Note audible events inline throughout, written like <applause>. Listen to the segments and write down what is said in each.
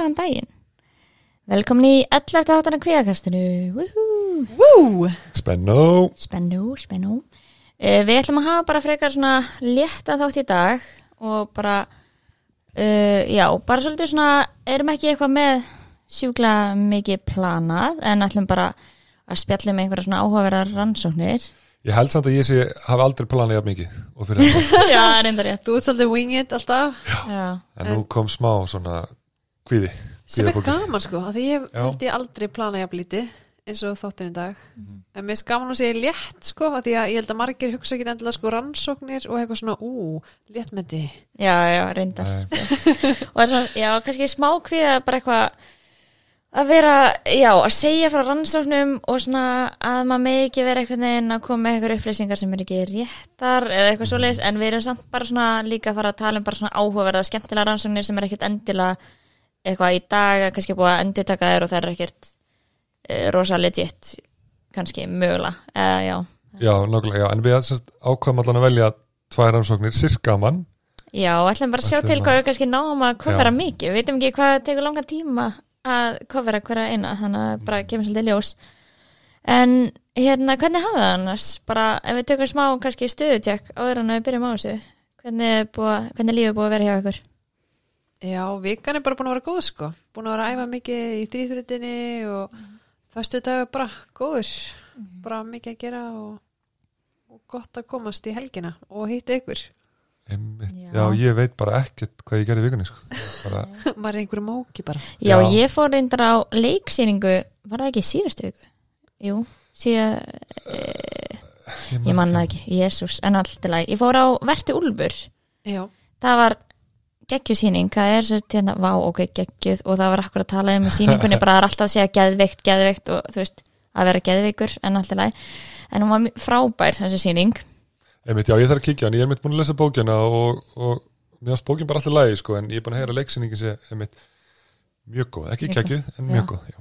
blessaðan daginn. Velkomin í 11. áttan af! Woo! Spennó Spennu, spennu. Uh, við ætlum að hafa bara frekar svona létta þátt í dag og bara, uh, já, bara svolítið svona, erum ekki eitthvað með sjúkla mikið planað en ætlum bara að spjalla með einhverja svona áhugaverðar rannsóknir. Ég held samt að ég sé hafi aldrei planað jafn mikið og fyrir <laughs> þetta já, reyndar rétt. Þú ert svolítið wing it alltaf Já, en nú kom smá svona kvíði sem er gaman sko af því ég held ég aldrei plana jafn lítið eins og þáttinn í dag. Mhm. en mér er gaman að segja létt sko af því að ég held að margir hugsa ekki endilega sko rannsóknir og eitthvað svona ú, léttmeti. Já, já, reyndar. <laughs> Og er svona, já, kannski smá kvíða bara eitthvað að vera, já, að segja frá rannsóknum og svona að maður með ekki vera einhvern veginn að koma með eitthvað upplýsingar sem er ekki réttar eða eitthvað svoleiðis, en við erum samt bara svona líka að fara að tala um bara svona áhugaverða skemmtilega rannsóknir sem er ekkert endilega eitthvað í dag, að kannski búið að endurtaka þær og það er ekkert e, rosa legit, kannski mögulega, eða já. Já, nákvæmlega, já, en við semst ákvæðum allan að velja tvær rannsóknir, sirkaman. Já, og ætlum bara að sjá til að- hvað við kannski náum að kofera Já. mikið, við veitum ekki hvað tekur langan tíma að kofera hverja eina þannig að bara kemur svolítið ljós. En hérna, hvernig hafa það annars? Bara ef við tökum smá kannski stöðutjekk áður en að við byrjum á þessu hvernig, er búa, hvernig lífið búið að vera hjá ykkur Já, vikan er bara búin að vera góð sko. Búin að vera að æfa mikið í þrýþrutinni og föstu dag bara góður. Bara mikið að gera og, og gott að komast í helgina og hitta ykkur. Já. Já, ég veit bara ekkert hvað ég gerði í vikunni sko. bara, <laughs> maður er einhverju móki bara? Já, Já. ég fór reyndar á leiksýningu. Var það ekki síðustu viku? Jú, síðan ég ég man það ekki, jésús, en alltaf ég fór á Verti Úlfur. Já, það var geggjusýning, það er svo hérna, vá, ok, geggjuð og það var akkur að tala um í sýningunni, bara það er alltaf að segja geðveikt, geðveikt og þú veist, að vera geðveikur en alltaf læg, en hún var frábær þessi sýning, einmitt, já, ég þarf að kíkja hann, ég er mitt búin að lesa bókina og, og mér varst bókin bara alltaf lægi sko, en ég er búin að heyra leiksýningin sé einmitt mjög góð, ekki kekkjuð, en mjög góð já.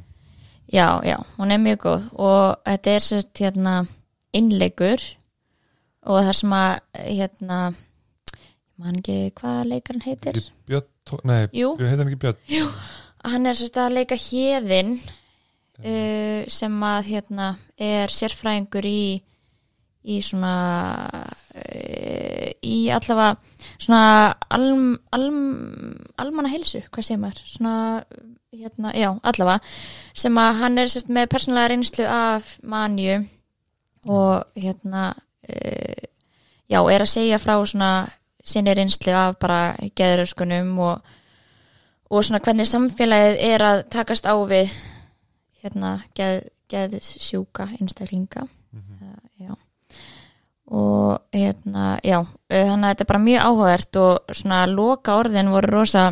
já, já, hún er mjög góð og þetta er svo hérna innleikur og það sem að hérna man ekki hvað leikarinn heitir? Björn, nei, Jú. ég heit hann ekki Björn? Hann er svo að leika hérðin uh, sem að hérna er sérfræðingur í í svona uh, í allavega svona alm, alm, almanna heilsu, hvað segir maður? Svona, hérna, já, allavega sem að hann er sérst með persónulega reynslu af manju og hérna uh, já, er að segja frá svona sinni reynslu af bara geðröskunum og og svona hvernig samfélagið er að takast á við hérna geð, geðsjúka einstaklinga. Uh, já. Og hérna, já þannig að þetta er bara mjög áhugavert og svona loka orðin voru rosa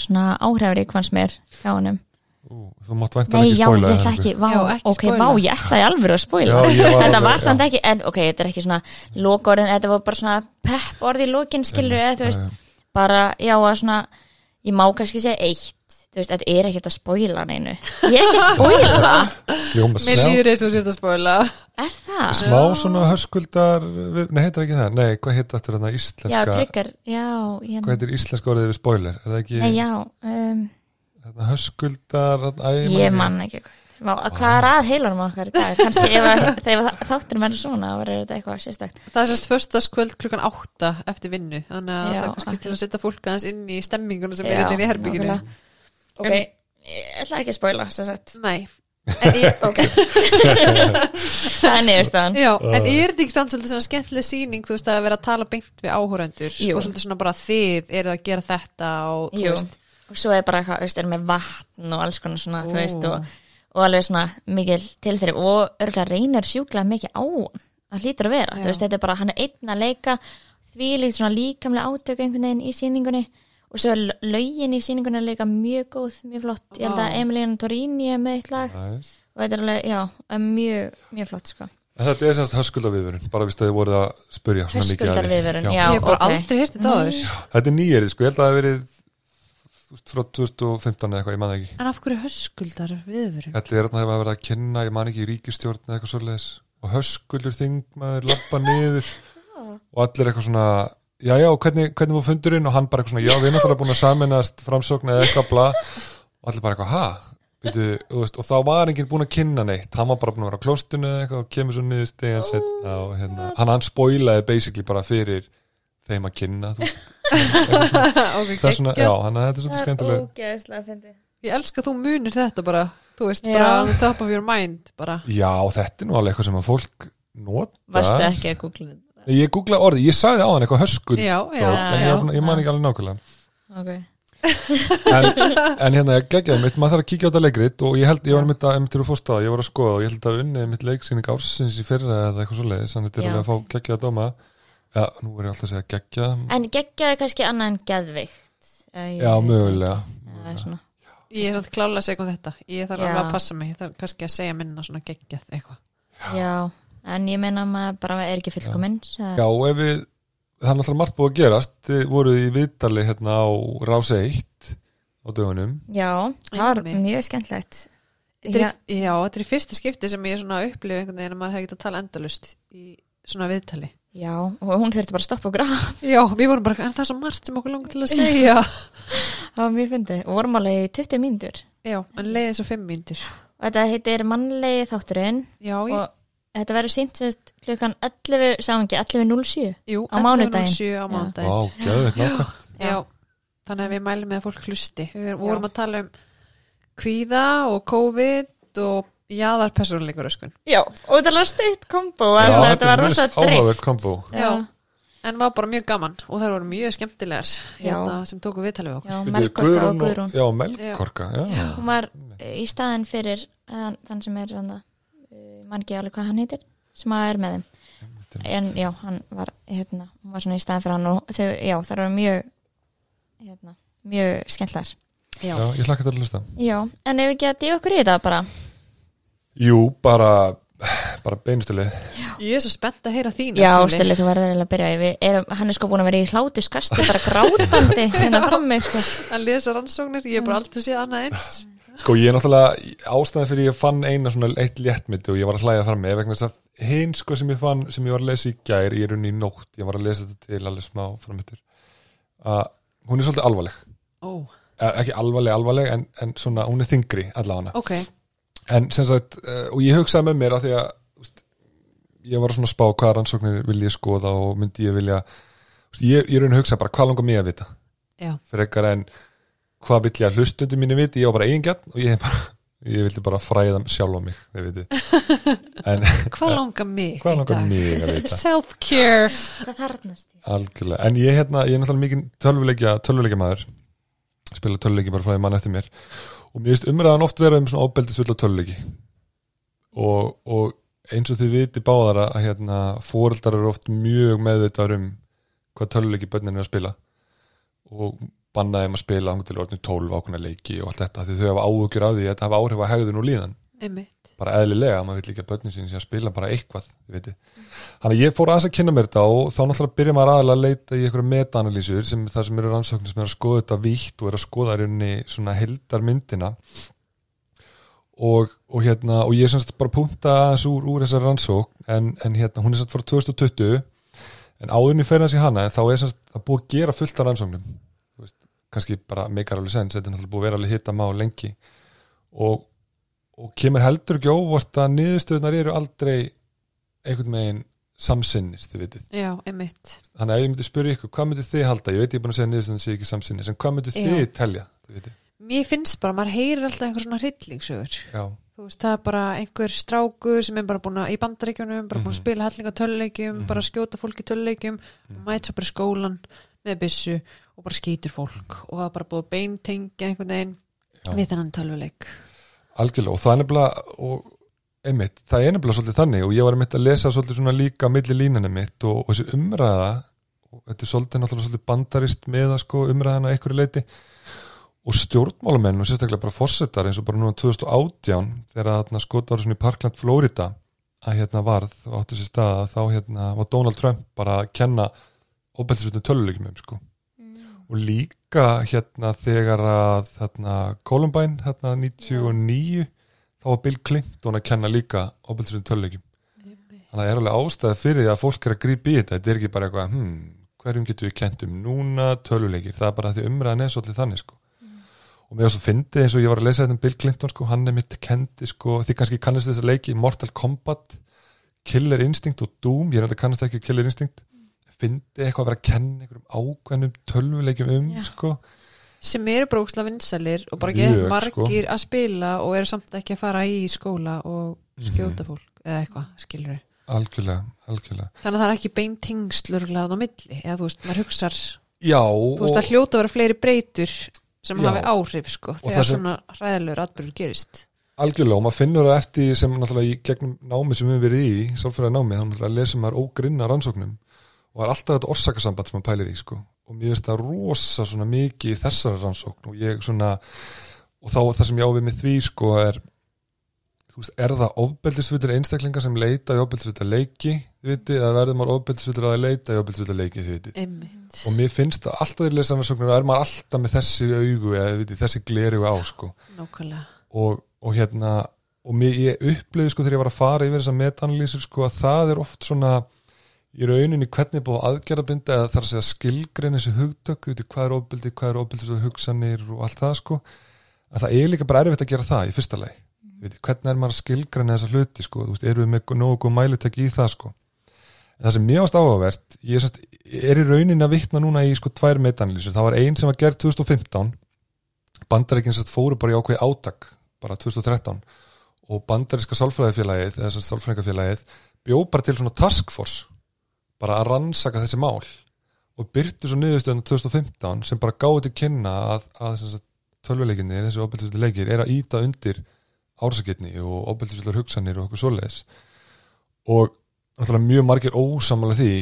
svona áhrifri hvans mér hjá honum. Ú, þú mátt vænta Nei, ekki já, spoila ég ætla ekki, vá, Já, ekki ok, spoila. vá, ég ætlaði alveg að Já, var <laughs> Þetta var samt já. ekki, en ok, þetta er ekki svona loka orðin, þetta var bara svona pepp orði í lokin skilur, eða þú veist, Já, bara, já, að svona ég má kannski segja eitt þú veist, þetta er ekkert að spoila neinu. Ég er ekki að spoila, <laughs> hljóma mér smá. líður eins og sér að spóla er það? smá svona höskuldar við- nei, heitir ekki það, nei, hvað heitir aftur þarna Já, íslenska, tryggar, já, ég, hvað heitir íslenska orðið við spoiler, er það ekki nei, já um, höskuldar þarna, æ, ég man ekki Vá, hvað er að heilanum okkar í dag? Kannski ef <laughs> þátturum er svona verður þetta eitthvað sérstakt. Það er sérst föstaskvöld klukkan átta eftir vinnu þannig að Já, það er kannski til að setja fólk aðeins inn í stemminguna sem Já, er inn í herbygginu ok, ég ætla ekki að sagt, Nei. En ég, ok. <laughs> Það er niðurstaðan. Já, en er þetta ekki stand svolítið svona skemmtileg sýning þú veist að vera að tala beint við áhórendur Jú. og svolítið svona bara þið eru að gera þetta og þú veist og svo er bara eitthvað, þú veist, er með vatn og alls konar svona, þú Ó. veist, og, og alveg svona mikil tilþrif og örgulega reynir sjúklega mikið á hann, það hlýtur að vera, Já. þú veist, þetta er bara, hann er einn að leika því líkt svona líkamlega átök einhvern veginn í sýningunni og svo er lögin í sýningunni líka mjög góð, mjög flott, ég held að Vá. Emilín Torini er með eitt lag Nice. og þetta er alveg, já, er mjög, mjög flott, sko. Þetta er semst höskuldaviðvörun, bara vist að þið voruð að spurja svona mikið að því. Höskuldarviðvörun, já. Ég hef bara ok. aldrei heyrst þetta áður Þetta er nýjerið, sko, ég held að það hafi verið þú frá 2015 eða eitthvað, ég man ekki. En af hverju höskuldar viðvörun? Þetta er þarna að hafa verið að kynna, ég man ekki ríkistjórn eða eitthvað svoleiðis. Og höskuldur þingmaður lappa <laughs> niður og allir eitthvað svona já, já, hvernig, hvernig var fundurinn? Og hann bara eitthvað svona, já, við erum alltaf búin að saminast framsókn eða eitthvað bla. Og allir bara eitthvað, veist, og þá var enginn búin að kynna neitt. Hann var bara búin að vera á klóstunni eða eitthvað og kemur svo niður stegan setna og hérna, hann, hann spoilaði basically bara fyrir þeim að kynna þú veist, <laughs> ok, það er svona, já, hann þetta er svolítið skemmtileg ógeðslega fyndið. Ég elska að þú munir þetta bara Þú veist, Já. bara on the top of your mind bara. já, þetta er nú alveg eitthvað sem að fólk nota. Varstu ekki að googla þetta? Ég googlaði orðið, ég sagði á hann eitthvað höskur Já, já, en já. ég, ég man ekki alveg nákvæmlega. Ok, en, en hérna geggjaði mitt, maður þarf að kíkja á þetta leikrit og ég held, ég var mitt að, mitt til að fórst á ég var að skoða og ég held að unni mitt leiksýning ársins í fyrra eða eitthvað svo leiðis þannig til Já. að fá geggjaða dóma já, nú er ég alltaf að segja geggja en geggjaði kannski annað en geðvikt ég já, mögulega. Er svona. Ég er samt klálega að segja um þetta. Ég þarf Já. alveg að passa mig. Ég þarf kannski að segja minna svona geggjað eitthvað. Já, en ég meina að maður bara er ekki fullkominn já, og ef við, það er náttúrulega margt búið að gerast. Þið voruð í viðtali hérna á Rás 1 á dögunum. Já, það var mjög skemmtlegt Þetta já, er, já, þetta er í fyrsta skipti sem ég svona upplifu einhvern veginn að maður hefði getað að tala endalust í svona viðtali já, og hún þurfti bara að stoppa og grafa Já, við vorum bara, en það er svo margt sem okkur langar til að segja? Það var mjög fyndið. Og vorum alveg í 20 mínútur. Já, en leiði svo fimm mínútur. Og þetta heitir mannlegi þátturinn. Já, ég, og þetta verður sínt sérst klukkan 11, sáum ekki, 11.07 jú, á mánudaginn. 11.07 á Já. mánudaginn. Vá, geðveikt nákvæm Já, þannig að við mælum með að fólk hlusti. Við vorum að tala um kvíða og COVID og jaðar persónuleikur öskun já, og þetta var steitt kombo Já, þetta þetta var rosa áhugavert dreift kombo. Já, En var bara mjög gaman og þær voru mjög skemmtilegar Já. hérna, sem tóku viðtalið við okkur. Já, Melkorka og Guðrún Já, Melkorka, já, hún var eh, í staðin fyrir þann, þann sem er þann mann ekki alveg hvað hann heitir sem að er með þeim. En já, hann var hérna, hún var svona í staðin fyrir hann og þau, já, það var mjög hérna, mjög skemmtlar Já, já, ég hlakka til að hlusta. Já, en ef við ekki að dýja okkur í þetta bara Jú, bara bara beinustulið ég er svo spennt að heyra þín já, Stili, þú verður eiginlega að byrja. Við erum, hann er sko búin að vera í hlátu skasti bara grátandi <laughs> hérna frammi sko. að lesa rannsóknir, ég hef bara aldrei séð annað eins. Sko ég er náttúrulega ástæðan fyrir ég fann eina svona eitt léttmyndi og ég var að hlæða fram með vegna þess að hinn sko sem ég fann sem ég var að lesa í gær, ég er unni í nótt ég var að lesa þetta til alveg smá framöttur að hún er svolítið alvarleg. Ó, eh, ekki alvarleg alvarleg en, en svona hún er þingri allavega. Ok, en sem sagt, uh, og ég hugsaði með mér að því að úst, ég var að svona spá hvað rannsóknir vil ég skoða og myndi ég vilja úst, ég, ég er raun að hugsa bara hvað langar mig að vita? Já. Frekar en hvað vill ég að hlustundi mínu viti, ég var bara eigingjarn og ég, <laughs> bara, ég vildi bara fræða sjálf á mig <laughs> en Hvað langar mig hvað langar mig að vita? <laughs> Self-care. En ég, hérna, ég er náttúrulega mikið tölvuleikja, tölvuleikja maður spila tölvuleiki bara frá því mann eftir mér og mér finnst umræðan oft vera um svona ábeldisvilla tölvuleiki. Og, og eins og þið viti báðar að hérna, fóreldar eru oft mjög meðvitaður um hvað tölvuleiki börnin er að spila. Og bannaði um að spila ángur til orðinu 12 ákveðna leiki og allt þetta því þau hafa áhugjur af því að þetta hafa áhrif að hegðun og líðan. Einmitt bara eðlilega, maður vil líka börnin sín sem spila bara eitthvað, þið veitir. Þannig að ég fór aðeins að kynna mér þetta og þá náttúrulega byrja maður aðalega að leita í einhverja meta-analýsur sem það sem eru rannsóknir sem er að skoða þetta vítt og er að skoða rauninni svona heldarmyndina og, og hérna og ég semst bara punta aðeins úr, úr þessar rannsókn en, en hérna hún er semst frá 2020 en áðurinn í ferðans í hana þá er semst að búið að gera fullt af rannsóknum. Kannski bara meikar alveg sens, þetta er náttúrulega búið að vera alveg hitta má lengi. Og og kemur heldur ekki óvart að niðurstöðunar eru aldrei einhvern veginn samsinnis, þið vitið. Já, einmitt Þannig að ef ég myndi spyrja ykkur, hvað myndi þið halda? Ég veit ég er búin að segja að niðurstöðunar sé ekki samsinnis, en hvað myndi þið Já. telja? Þið. Mér finnst bara, maður heyrir alltaf einhver svona hryllingssögur Já, Þú veist, það er bara einhver strákur sem er bara búin að, í bandaríkjunum, bara búin að Mhm. spila hellinga töluleikjum, Mhm. bara að skjóta fólk í töluleikjum, Mhm. mæt svo bara skólan með byssu og bara skýtur fólk og það er bara búið að beintengja einhvern veginn við þennan töluleik. Algjörlega. Og það er nefnilega, og einmitt, það er nefnilega svolítið þannig og ég var einmitt að lesa svolítið svona líka milli línunni mitt og, og þessi umræða, og þetta er svolítið náttúrulega svolítið bandarist með að sko umræðana einhverju leiti og stjórnmálamenn og sérstaklega bara fórsetar eins og bara núna 2018 þegar þarna skotar svona í Parkland, Florida að hérna varð og áttu sér stað að þá hérna var Donald Trump bara að kenna óbættisveitum töluleikum um sko og líka hérna þegar að þarna Columbine hérna 99 þá var Bill Clinton að kenna líka óbættisveitum töluleikum þannig að það er alveg ástæði fyrir því að fólk er að grípa í þetta. Þetta er ekki bara eitthvað hmm, hverjum getur við kent um núna tölvuleikir, það er bara því umræðan er svolítið þannig sko. Og mér svo fyndið eins og ég var að lesa þetta um Bill Clinton sko, hann er mitt kendi sko, því kannski kannast þess að leiki Mortal Kombat, Killer Instinct og Doom, ég er alltaf kannast ekki Killer Instinct fyndið eitthvað að vera að kenna einhverjum ákveðnum tölvuleikjum um sko, sem eru bróksla vinsælir og bara Mjög, get margir að spila og eru samt ekki að fara í skóla og skjóta fólk eða eitthvað, skilur við algjörlega, algjörlega. Þannig að það er ekki bein tengslurglaðan á milli eða þú veist, maður hugsar Já, þú veist, það hljóta að vera fleiri breytur sem Já. hafi áhrif, sko, þegar sem- svona hræðilegur atbyrður gerist. Algjörlega og maður finnur það eftir sem náttúrulega í gegnum námi sem við höfum verið í sálfræði námi, þá náttúrulega lesum maður ógrinna rannsóknum og það er alltaf þetta orsakasamband sem maður pælir í sko. Og mér finnst það rosa svona mikið í þessari rannsókn. Og ég svona og þá það sem ég á við með því sko er þú veist, er það ofbeldisfutur einstaklingar sem leita í ofbeldisfutur leiki þið viti, eða verður maður ofbeldisfutur að leita í ofbeldisfutur leiki þið viti einmitt, og mér finnst það alltaf í lesannarsóknir er maður alltaf með þessi augu eða viti, þessi gleri á sko. Og, og hérna og mér, ég upplýði sko þegar ég var að fara yfir þessa metanalýsur sko að það er oft svona í rauninni hvernig er búið að aðgerðabinda eða þar að segja skilgrein þessi hugtök, veitir, hvað er ofbeldi, hvað er ofbeldi hugsanir og allt það sko. Að það er líka bara erfitt að gera það í fyrsta lagi. Veitir, hvernig er maður að skilgreina þessa hluti sko, þú veist, erum við með nógu góð mælutekki í það sko? En það sem mér varst áhugavert ég sest, er í rauninni að vitna núna í sko tvær metanalýsur, það var ein sem var gerð 2015 bandarækinn sest fóru bara í ákveði átak bara 2013 og bandaríska sálfræðifélagið, þess að sálfræðingafélagið bjó bara til svona taskforce bara að rannsaka þessi mál og byrtu svo niðurstöðan 2015 sem bara gáði til kynna að, að tölvuleikinni, þessi ofbeldisvöldu leikir er að íta undir ársakirni og ofbeldisvöldur hugsanir og okkur svoleiðis. Og náttúrulega mjög margir ósamála því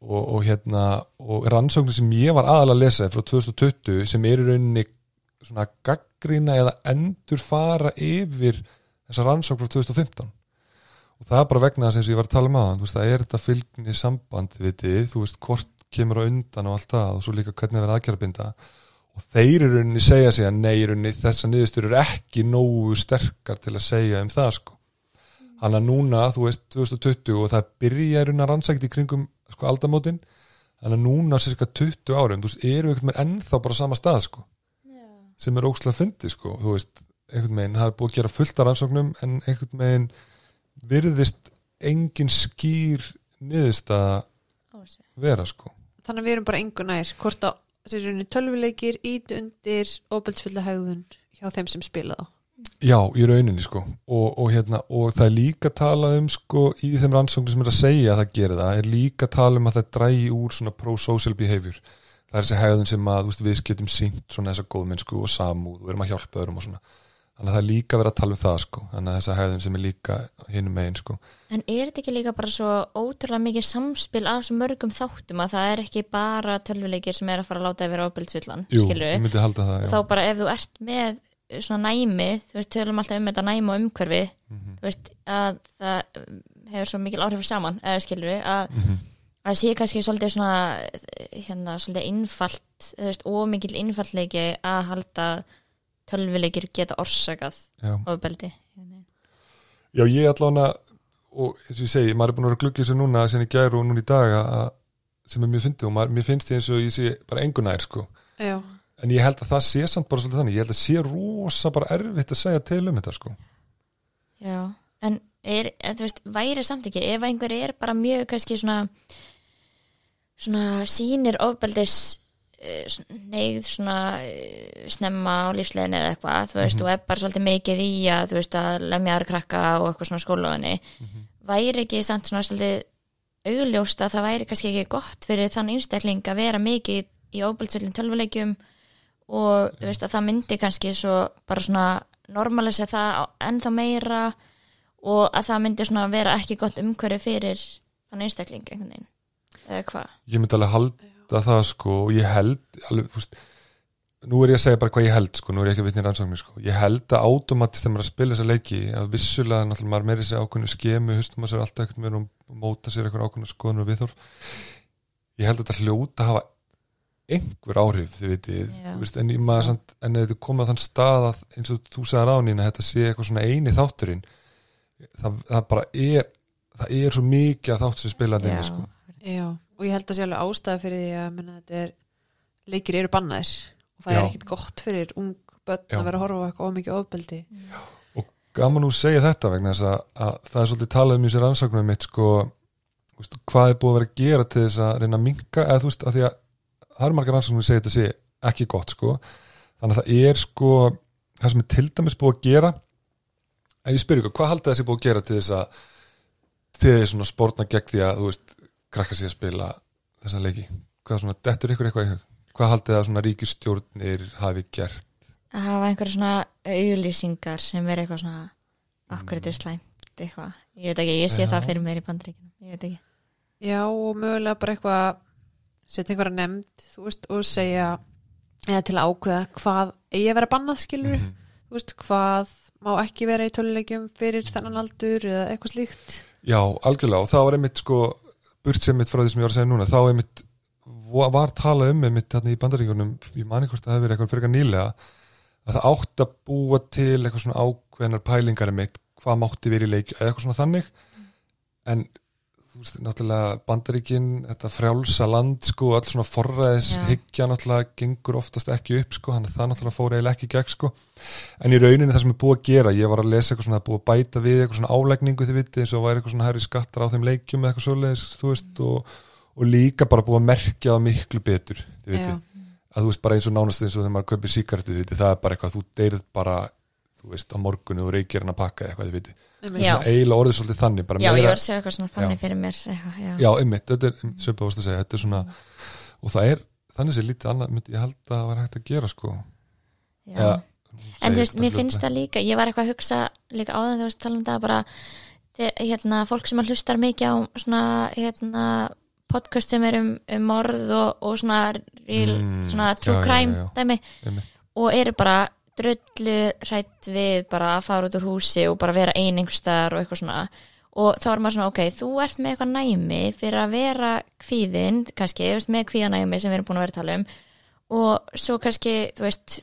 og, og hérna og rannsóknir sem ég var aðalega að lesa frá 2020 sem er í rauninni svona gaggrina eða endur fara yfir þessa rannsókn frá 2015 og það er bara vegna þess og ég var að tala um aðan veist, það er þetta fylgni samband viti, þú veist hvort kemur á undan og allt það og svo líka hvernig verða aðgerðabinda og þeir eru rauninni segja sig að nei, rauninni þessa niðurstur eru ekki nógu sterkar til að segja um það sko. Hann að núna, þú veist, 2020 og það byrja rauninni að rannsækja í kringum sko aldamótin, hann að núna cirka 20 árum, þú veist, eru einhvern veginn ennþá bara sama stað sko sem er ókslega fyndi sko, þú veist einhvern veginn, það er búið að gera fullt af rannsóknum en einhvern veginn virðist engin skýr niðurst að vera sko. Þannig að við erum bara engu nær hvort að þessi rauninni tölvuleikir ít undir óbeltsfulla hegðun hjá þeim sem spila þá. Já, í rauninni sko. Og, og, hérna, og það er líka talað um sko í þeim rannsóknum sem er að segja að það gerir það er líka talað um að það drægi úr svona pro-social behavior. Það er þessi hegðun sem að þú veist, við getum sínt svona þessa góðmennsku og samúð og erum að hjálpa öðrum og svona þannig að það er líka verið að tala um það sko þannig að þessa hegðun sem er líka hinum megin sko En er þetta ekki líka bara svo ótrúlega mikið samspil af svo mörgum þáttum að það er ekki bara tölvuleikir sem er að fara að láta að vera ábyrðsvillan, Jú, ég myndi halda það, já þá bara ef þú ert með svona næmi, þú veist, tölum alltaf um þetta næmi og umhverfi, Mhm. þú veist að það hefur svo mikil áhrif saman eða skilur að, Mhm. að sé kannski svolítið svona hérna svolítið innfalt þú veist, ómikil innfallleiki að halda tölvuleikir geta orsakað Já, ofbeldi. Já ég allan að og eins og ég segi, maður er búin að vera í þessu núna sem ég gæru og núna í dag að, sem er mjög fyndið og maður, mér finnst því eins og ég sé bara engunær sko. Já, en ég held að það sé samt bara svolítið þannig. Ég held að sé rosa bara erfitt að segja til um þetta sko. Já, en er, en þú veist, væri samt ekki ef einhver er bara mjög kannski svona svona sýnir ofbeldis neyð svona eh, snemma á lífslegin eða eitthvað þú veist, og er bara svolítið mikið í að þú veist að lemja aðra krakka og eitthvað svona skólaðinni væri ekki samt svona svolítið augljóst að það væri kannski ekki gott fyrir þann einstakling að vera mikið í ofbeldsvöldin tölvuleikjum og þú veist að það myndi kannski svo bara svona normalisa það ennþá meira og að það myndi svona vera ekki gott umhverju fyrir þann einstakling einhvern veginn. Eða hvað? Ég myndi alveg halda það sko og ég held alveg, þú veist, nú er ég að segja bara hvað ég held sko, nú er ég ekki að vitna í rannsóknir sko. Ég held að automatist þegar maður er að spila þessa leiki að vissulega náttúrulega maður meiri sér ákveðnu skemu hustum að sér alltaf eitthvað með og móta sér eitthvað ákveðnu skoðunum og viðhorf. Ég held að þetta hljóta að hafa einhver áhrif þið vitið, þú veist, en, samt, en ef þetta komið á þann stað að eins og þú sagði ránin að þetta sé eitthvað svona eini þátturinn það, það bara er það er svo mikið að þátt sem spilandi inni sko og ég held að sé alveg ástæða fyrir því að menna, þetta er, leikir eru bannaðir. Og það Já. er ekkit gott fyrir ung börn Já. að vera að horfa á eitthvað ómikið ofbeldi. Gaman úr segja þetta vegna þess að, að það er svolítið talað um í sér ansöknum mitt sko, þú veist, hvað er búið að vera að gera til þess að reyna að minka eða þú veist, að því að það eru margar ansöknum sem segja þetta sé ekki gott sko. Þannig að það er sko það sem er til dæmis búið að gera. Ef ég spyrir ykkur, hvað haldið þessi búið að gera til þess að til þess svona spórna gegn því að þú veist, krakka sér að spila þessa leiki, hvað svona, dettur ykkur eitthvað í hug? Hvað haldið að svona ríkistjórnir hafi gert? Að hafa einhverja svona auðlýsingar sem er eitthvað svona akkur þetta er slæmt eitthvað, ég veit ekki, ég sé Já. það fyrir mér í bandaríkinu, ég veit ekki. Já, og mögulega bara eitthvað setja einhverja nefnd, þú veist, og segja eða til að ákveða hvað eigi að vera bannað, skilur Mhm. þú veist, hvað má ekki vera í töluleikjum fyrir þennan aldur eða eitthvað slíkt. Já, algjörlega og það var einmitt sko burt sem mitt frá því sem ég var að segja núna þá einmitt var, var talað um einmitt hérna í bandaríkunum, ég mani hvort það hefur verið eitthvað frekar nýlega að það átt að búa til eitthvað svona ákveðnar pælingar einmitt, hvað mátti verið í leik eða eitthvað svona þannig. En veist, náttúrulega bandaríkin þetta frjálsa land sko öll svona forræðis Já. hyggja náttúrulega gengur oftast ekki upp sko, þannig að það náttúrulega fór eiginlega ekki í gegn sko. En í rauninni það sem er búið að gera ég var að lesa eitthvað svona búið að bæta við eitthvað svona álegningu þið vitið eins og væri eitthvað svona herri skattar á þeim leikjum eða eitthvað svoleiðis þú veist og, og líka bara búið að merkja það miklu betur þið vitið, að þú veist bara eins og nánast eins og þegar maður kaupir síkartu það er bara eitthvað þú deyrð bara þú veist á morgunu og reykir hann að pakka eða eitthvað þið svona eiginlega orðið svolítið þannig bara Já, ég meira, var að segja eitthvað svona þannig Já. fyrir mér eitthvað, já. já einmitt, þetta er svipað varst að segja, þetta er svona og það er, þannig sé lítið annað myndi ég held að það var hægt að gera sko Já. Eða, En þú veist, mér finnst það líka, ég var eitthvað að hugsa líka áðan þegar þú veist að tala um það bara þeir, hérna, fólk sem að hlustar mikið á svona, hérna podcast sem er um, um morð og, og svona, real, Mm, svona true crime já, já. dæmi einmitt, og eru bara drullu hrætt við bara að fara út úr húsi og bara vera ein einhverstaðar og eitthvað svona. Og þá er maður svona, ok, þú ert með eitthvað næmi fyrir að vera kvíðin kannski, þú veist, með kvíðanæmi sem við erum búin að vera að tala um. Og svo kannski, þú veist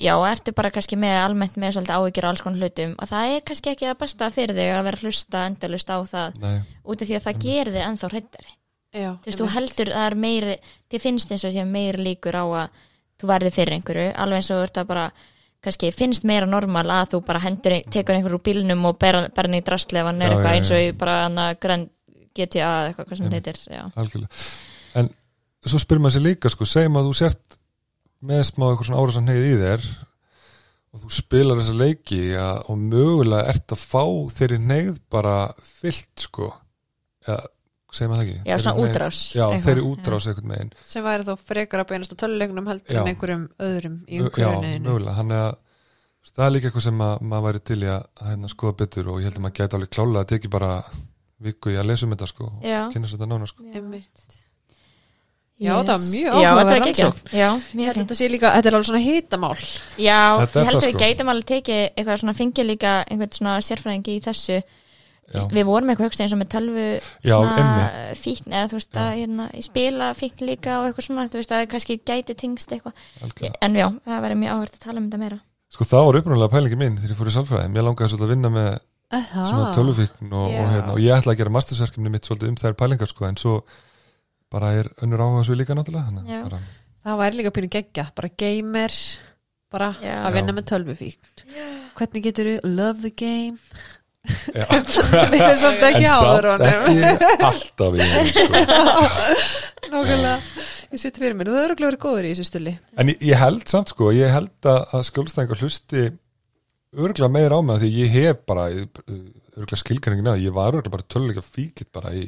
já, ertu bara kannski með almennt með svolítið áhyggjur á alls konar hlutum. Og það er kannski ekki það besta fyrir þig að vera að hlusta endalust á það nei, út af því að það gerir þig ennþá hrættari Já, þú veist, þú heldur að það er meiri þið finnst eins og sé meiri líkur á að þú verði fyrir einhverju, alveg eins og þú ert að bara kannski finnst meira normal að þú bara hendur, tekur einhverju úr bílnum og ber hann í drastli ef hann er Já, eitthvað já, eins og í bara hann að grann GTA eða eitthvað hvað sem þetta heitir já. algjörlega. En svo spyrir maður sér líka sko, segjum að þú sért með smá eitthvað svona árasan hneið í þér og þú spilar þessa leiki ja, og mögulega ert að fá þeirri hneið bara fyllt sko. Eða segjum að það ekki já, svona útrás já, eitthvað. þeirri útrás einhvern veginn sem væri þá frekar að beinast að töluleiknum heldur Já. en einhverjum öðrum í já, umhverfinu mögulega, hann er að það er líka eitthvað sem að, maður væri til í að, hérna, skoða betur og ég held að maður gæti alveg klálega að teki bara viku í að lesa um þetta sko og Já. kynna sér þetta nána sko Einmitt. Yes. Já, það var mjög Já, áhugaverð er rannsókn. Já, Ég mjög held að þetta sé líka, þetta er alveg svona hitamál Já, er ég held að við sko. gætum alveg tekið eitthvað svona fengið líka einhvern svona sérfræðingi í þessu Já. við vorum eitthvað hugsa eins og með tölvu Já, fíkn eða þú veist að hérna, í spila fíkn líka og eitthvað svona, þú veist að það kannski gæti tengst eitthvað, en já, það væri mjög áhört að tala um þetta meira Sko það var upprunalega pælingi mín þegar ég fór í salfræði. Mér langaði svolítið að vinna með svona tölvufíkn og, og, hérna, og ég ætla að gera mastersverkefni mitt svolítið um þær pælingar sko en svo bara er önnur áhuga svo líka náttúrulega. bara, Það væri líka pínu geggja, bara gamer bara Já. að vinna Já. með tölvufík Hvernig getur þú love the game. <laughs> Við erum svolítið en ekki áður samt honum. ekki <laughs> alltaf í henni sko. Nákvæmlega, ég sitt fyrir mér, þú örugglega verið góður í þessu stulli. En ég, ég held samt sko, ég held að, skjólstæðingar hlusti örgla meir á mig því ég hef bara örgla skilgæringin að ég var örgla bara töluleika fíkitt bara í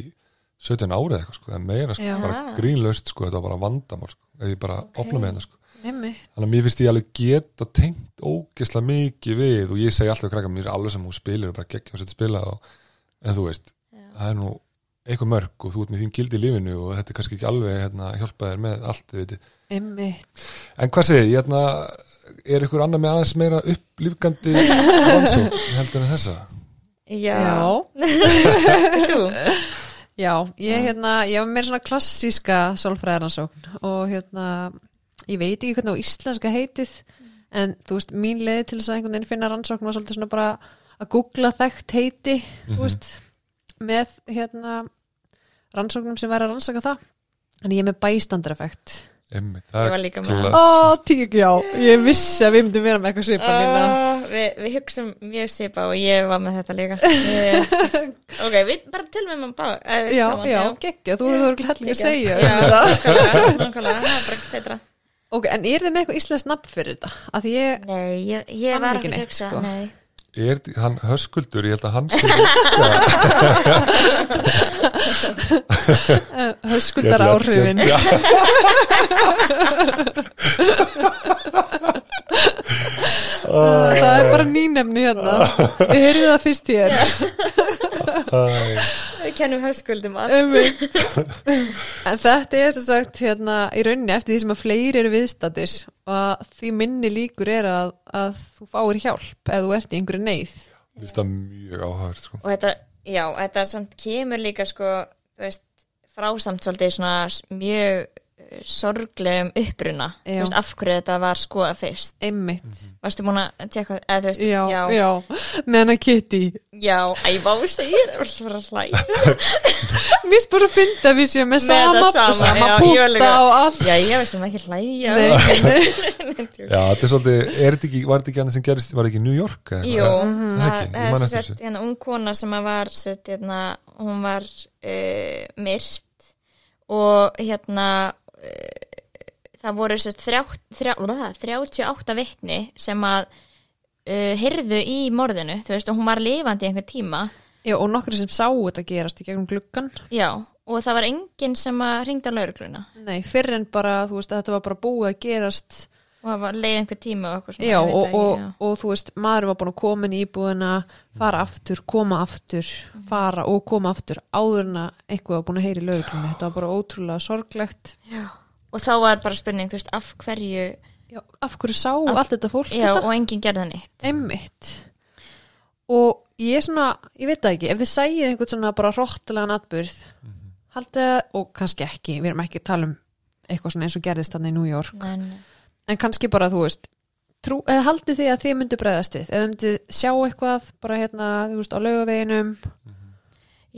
17 árið eitthvað sko, en meira sko, bara grínlaust sko, þetta var bara vandamál sko, ef ég bara Ok. opna með hennar sko. Einmitt. Þannig að mér finnst ég alveg geta tengt ógesla mikið við og ég segi alltaf krakka mér er alveg sem hún spilir og bara geggja og setja spila og, en þú veist, það er nú eitthvað mörg og þú ert með þín gildi í lífinu og þetta er kannski ekki alveg hérna, hjálpa þér með allt. En hvað segir, ég hérna, er ykkur annar með aðeins meira upplýfgandi rannsók heldur en þessa? Já, <laughs> Jú. Já, ég, hérna, ég var meira svona klassíska sálfræðaransókn og hérna, ég veit ekki hvernig á íslenska heitið en þú veist, mín leið til þess að einhvern veginn finna rannsókn var svolítið svona bara að googla þekkt heiti, þú veist, með hérna rannsóknum sem væri að rannsaka það. En ég er með bæstandareffekt Einmitt, Ég það var er líka með klass- Ó, tík, já, ég vissi að við myndum vera með eitthvað svipa Uh, við, við hugsum mjög svipa og ég var með þetta líka. Ég, <laughs> ok, við bara tölum um bá, uh, Já, saman, já, geggja, þú hefur hellinga að Geggjað. segja já, um þetta. nákvæmlega, nákvæmlega, það er bara betra Ok, en er þið með eitthvað íslensk nafn fyrir þetta? Að því ég, nei, ég, ég var ekki neitt, hugsa sko. nei, Er hann höskuldur, ég held að hann sé uh, <laughs> höskuldar áhrifin. Það er bara nýnefni hérna. Ég heyrði það fyrst hér. Æ, við kennum hörskuldum að Einmitt. En þetta er sem sagt hérna í rauninni eftir því sem að fleiri eru viðstættir og því minni líkur er að, að þú fáir hjálp eða þú ert í einhverju neyð Mér finnst það mjög áhagður sko. og þetta, já, þetta samt kemur líka sko, veist, frásamt svolítið svona mjög sorglegum uppruna. Veist, af hverju þetta var skoða fyrst. Einmitt. Varstu búin að tjekka, eða veist, Já, já, já, með hana Kitty. Já, ævá segir, <laughs> Mér spyrir að finna að við séum með sama, sama, sama púta líka- og allt. Já, ég veist ekki hlæja. <laughs> <laughs> Já, þetta er svolítið, er þetta ekki, var þetta ekki annað sem gerist, var þetta ekki New York? eða Jú, eitthvað? það er þessu. hérna ung kona sem að var sett, hérna, hún var uh, myrt og hérna það voru sett, þrjá, þrjá, hvað, 38 vitni sem að uh, heyrðu í morðinu, þú veist, og hún var lifandi í einhver tíma, Já, og nokkri sem sá þetta gerast í gegnum gluggan já, og það var enginn sem að ringda laurugluna Nei, fyrr en bara, þú veist, að þetta var bara búið að gerast og það var leið einhver tíma og eitthvað svona, Já, veit og, ekki, og, og þú veist, maður var búin að koma í íbúðina, fara aftur, koma aftur, fara og koma aftur áður en að einhver var búin að heyri löguglunni. Þetta var bara ótrúlega sorglegt. Já. og þá var bara spurning, þú veist, af hverju Já, af hverju sá Af- allt þetta fólk já, þetta? og enginn gerði neitt Einmitt. Og ég er svona, ég veit það ekki, ef þið sæið einhvern svona bara hróttilegan atbyrð, haldið að, og kannski ekki, við erum ekki að tala um eitthvað svona eins og gerðist þarna í New York, nei, nei. En kannski bara, þú veist, trú, eða haldið þið að þið myndu bregðast við, eða myndið sjá eitthvað bara hérna, þú veist, á laugaveginum,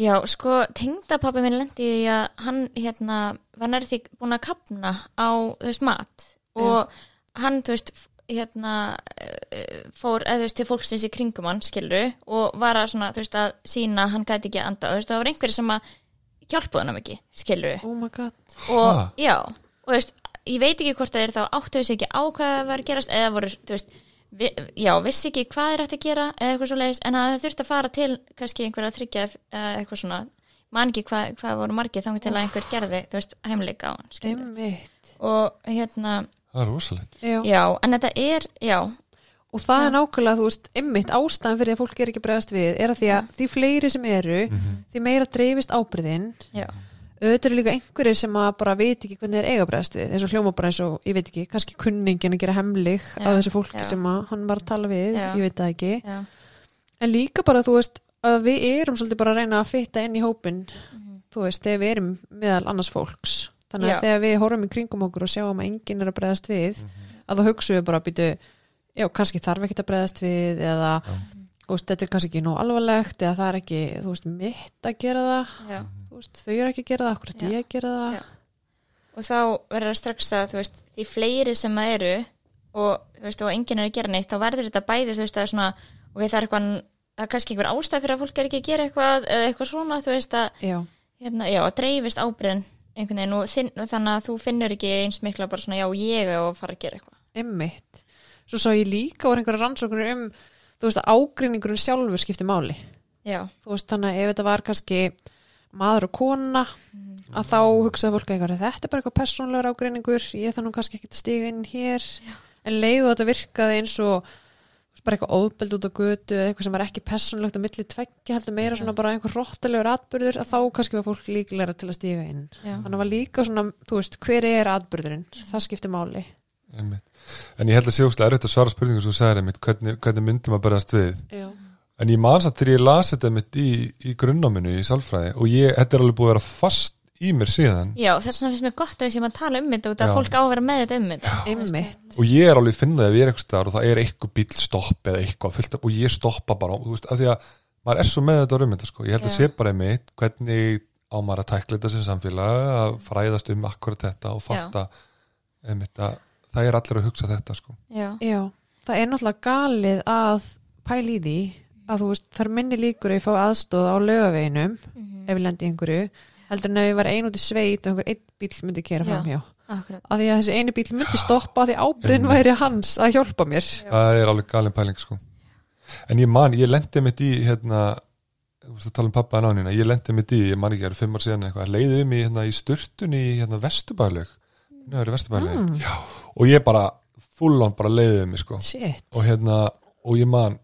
Já, sko, tengdapappi minn lendi í því að hann, hérna, var nærði búin að kapna á, þú veist, mat. Og hann, þú veist, hérna, eh, fór, eða þú veist, til fólksins í kringum hann, skilru, og var að svona, þú veist, að sína hann gæti ekki að anda, þú veist, það var einhverju sem að hjálpuð hann ekki, skilru, oh my god, og, Ha? já, og þú veist, ég veit ekki hvort það er þá áttu þessu ekki á hvað var að gerast, eða voru, þú veist, vi, já, vissi ekki hvað er hægt að gera eða eitthvað svo leiðis, en það þurfti að fara til kannski einhverja eða eitthvað svona man ekki hvað, hvað voru margið þannig til að einhver gerði, þú veist, heimleika á hann og hérna, Það er rosalegt. já. en þetta er já, Og það er nákvæmlega, þú veist, einmitt ástæðan fyrir að fólk er ekki að bregðast við, er að því að því fleiri sem eru, því meira dreifist ábyrðin, já, auðvitað eru líka einhverjir sem að bara veit ekki hvernig þeir eiga að bregðast við, eins og hljóma bara eins og, ég veit ekki, kannski kunningin að gera hemlig á þessu fólki já. sem að hann var að tala við, Já. ég veit það ekki, já, en líka bara, þú veist, að við erum svolítið bara að reyna að fitta inn í hópin, þú veist, þegar við erum meðal annars fólks, þannig að Já. þegar við horfum í kringum okkur og sjáum að enginn er að bregðast við, að þá hugsaum við bara að býtu, já, kannski þarf ekki að bregðast við eða, þú veist, þetta er kannski ekki nú alvarlegt eða það er ekki, þú veist, mitt að gera það, veist, þau eru ekki að gera það, Já. ég að gera það, og þá verður það strax að þú veist, því fleiri sem það eru og þú veist, og enginn er að gera neitt þá verður þetta bæði, þú veist, að svona og það er eitthvað, það er kannski einhver ástæð fyrir að fólk er ekki að gera eitthvað, eða eitthvað svona þú veist að, já, hérna, já, að dreifist ábyrðin einhvern veginn og, þinn, og þannig að þú finnur ekki eins mikla bara svona, já, ég að fara að gera eitthvað emmitt. Svo sá ég líka voru einhverja rannsóknir um, þú veist, að ágreiningurinn sjálfur skipti máli. já, Þú veist, þannig að ef þetta var kannski maður og kona, að þá hugsaði fólk eitthvað, þetta er bara eitthvað persónlegur ágreiningur, ég þannig kannski ekki að stiga inn hér, en leið og þetta virkaði eins og bara eitthvað óðbeld út á götu eða eitthvað sem var ekki persónlegt á milli tveggja heldur meira svona bara einhver róttalegur atbyrður að þá kannski var fólk líklega til að stiga inn. Já. þannig að var líka svona, þú veist, hver er atbyrðurinn það skiptir máli. Einmitt. En ég held að sé óslega erfitt að svara spurningu sem þú sagðir einmitt, hvernig, hvernig myndum að berast við? Já, en ég man satt þegar ég las þetta mitt í, í grunnáminu í sálfræði og ég, þetta er alveg búið að vera fast í mér síðan. Já, þess vegna finnst mér gott að við séum að tala um þetta út að Já. fólk á að vera með þetta um þetta. Einmitt. Og ég er alveg finnað ef ég er eitthvað staðar og það er eitthvað bíl stopp eða eitthvað fullt af og ég stoppa bara, þú veist, af því að maður er svo með þetta um þetta sko, ég held að Já. sé bara einmitt hvernig á maður að tækla þetta sem samfélag að fræðast um akkurat þetta og fatta einmitt að það er allir að hugsa þetta sko. já, Já, það er náttúrulega galið að pæla í því að þú veist, það er minni líkur að ég fá aðstóð á lögaveginum Mhm. ef ég lendi í einhverju heldur en ef ég var ein út í sveit og einhver einn bíl myndi kera Já. framhjá akkurat að því að þessi einu bíl myndi stoppa að því ábyrðin væri hans að hjálpa mér það er alveg galin pæling sko. en ég man, ég lendi mitt í hérna, þú veist að tala um pappa en ánina ég lendi mitt í, ég man ekki, það eru fimm ár síðan eitthvað, leiðið um í, hérna, í sturtun í hérna, Vesturbælaug Mm. Já, og ég bara fullan bara leiðið um mig sko. Shit, og hérna, og ég man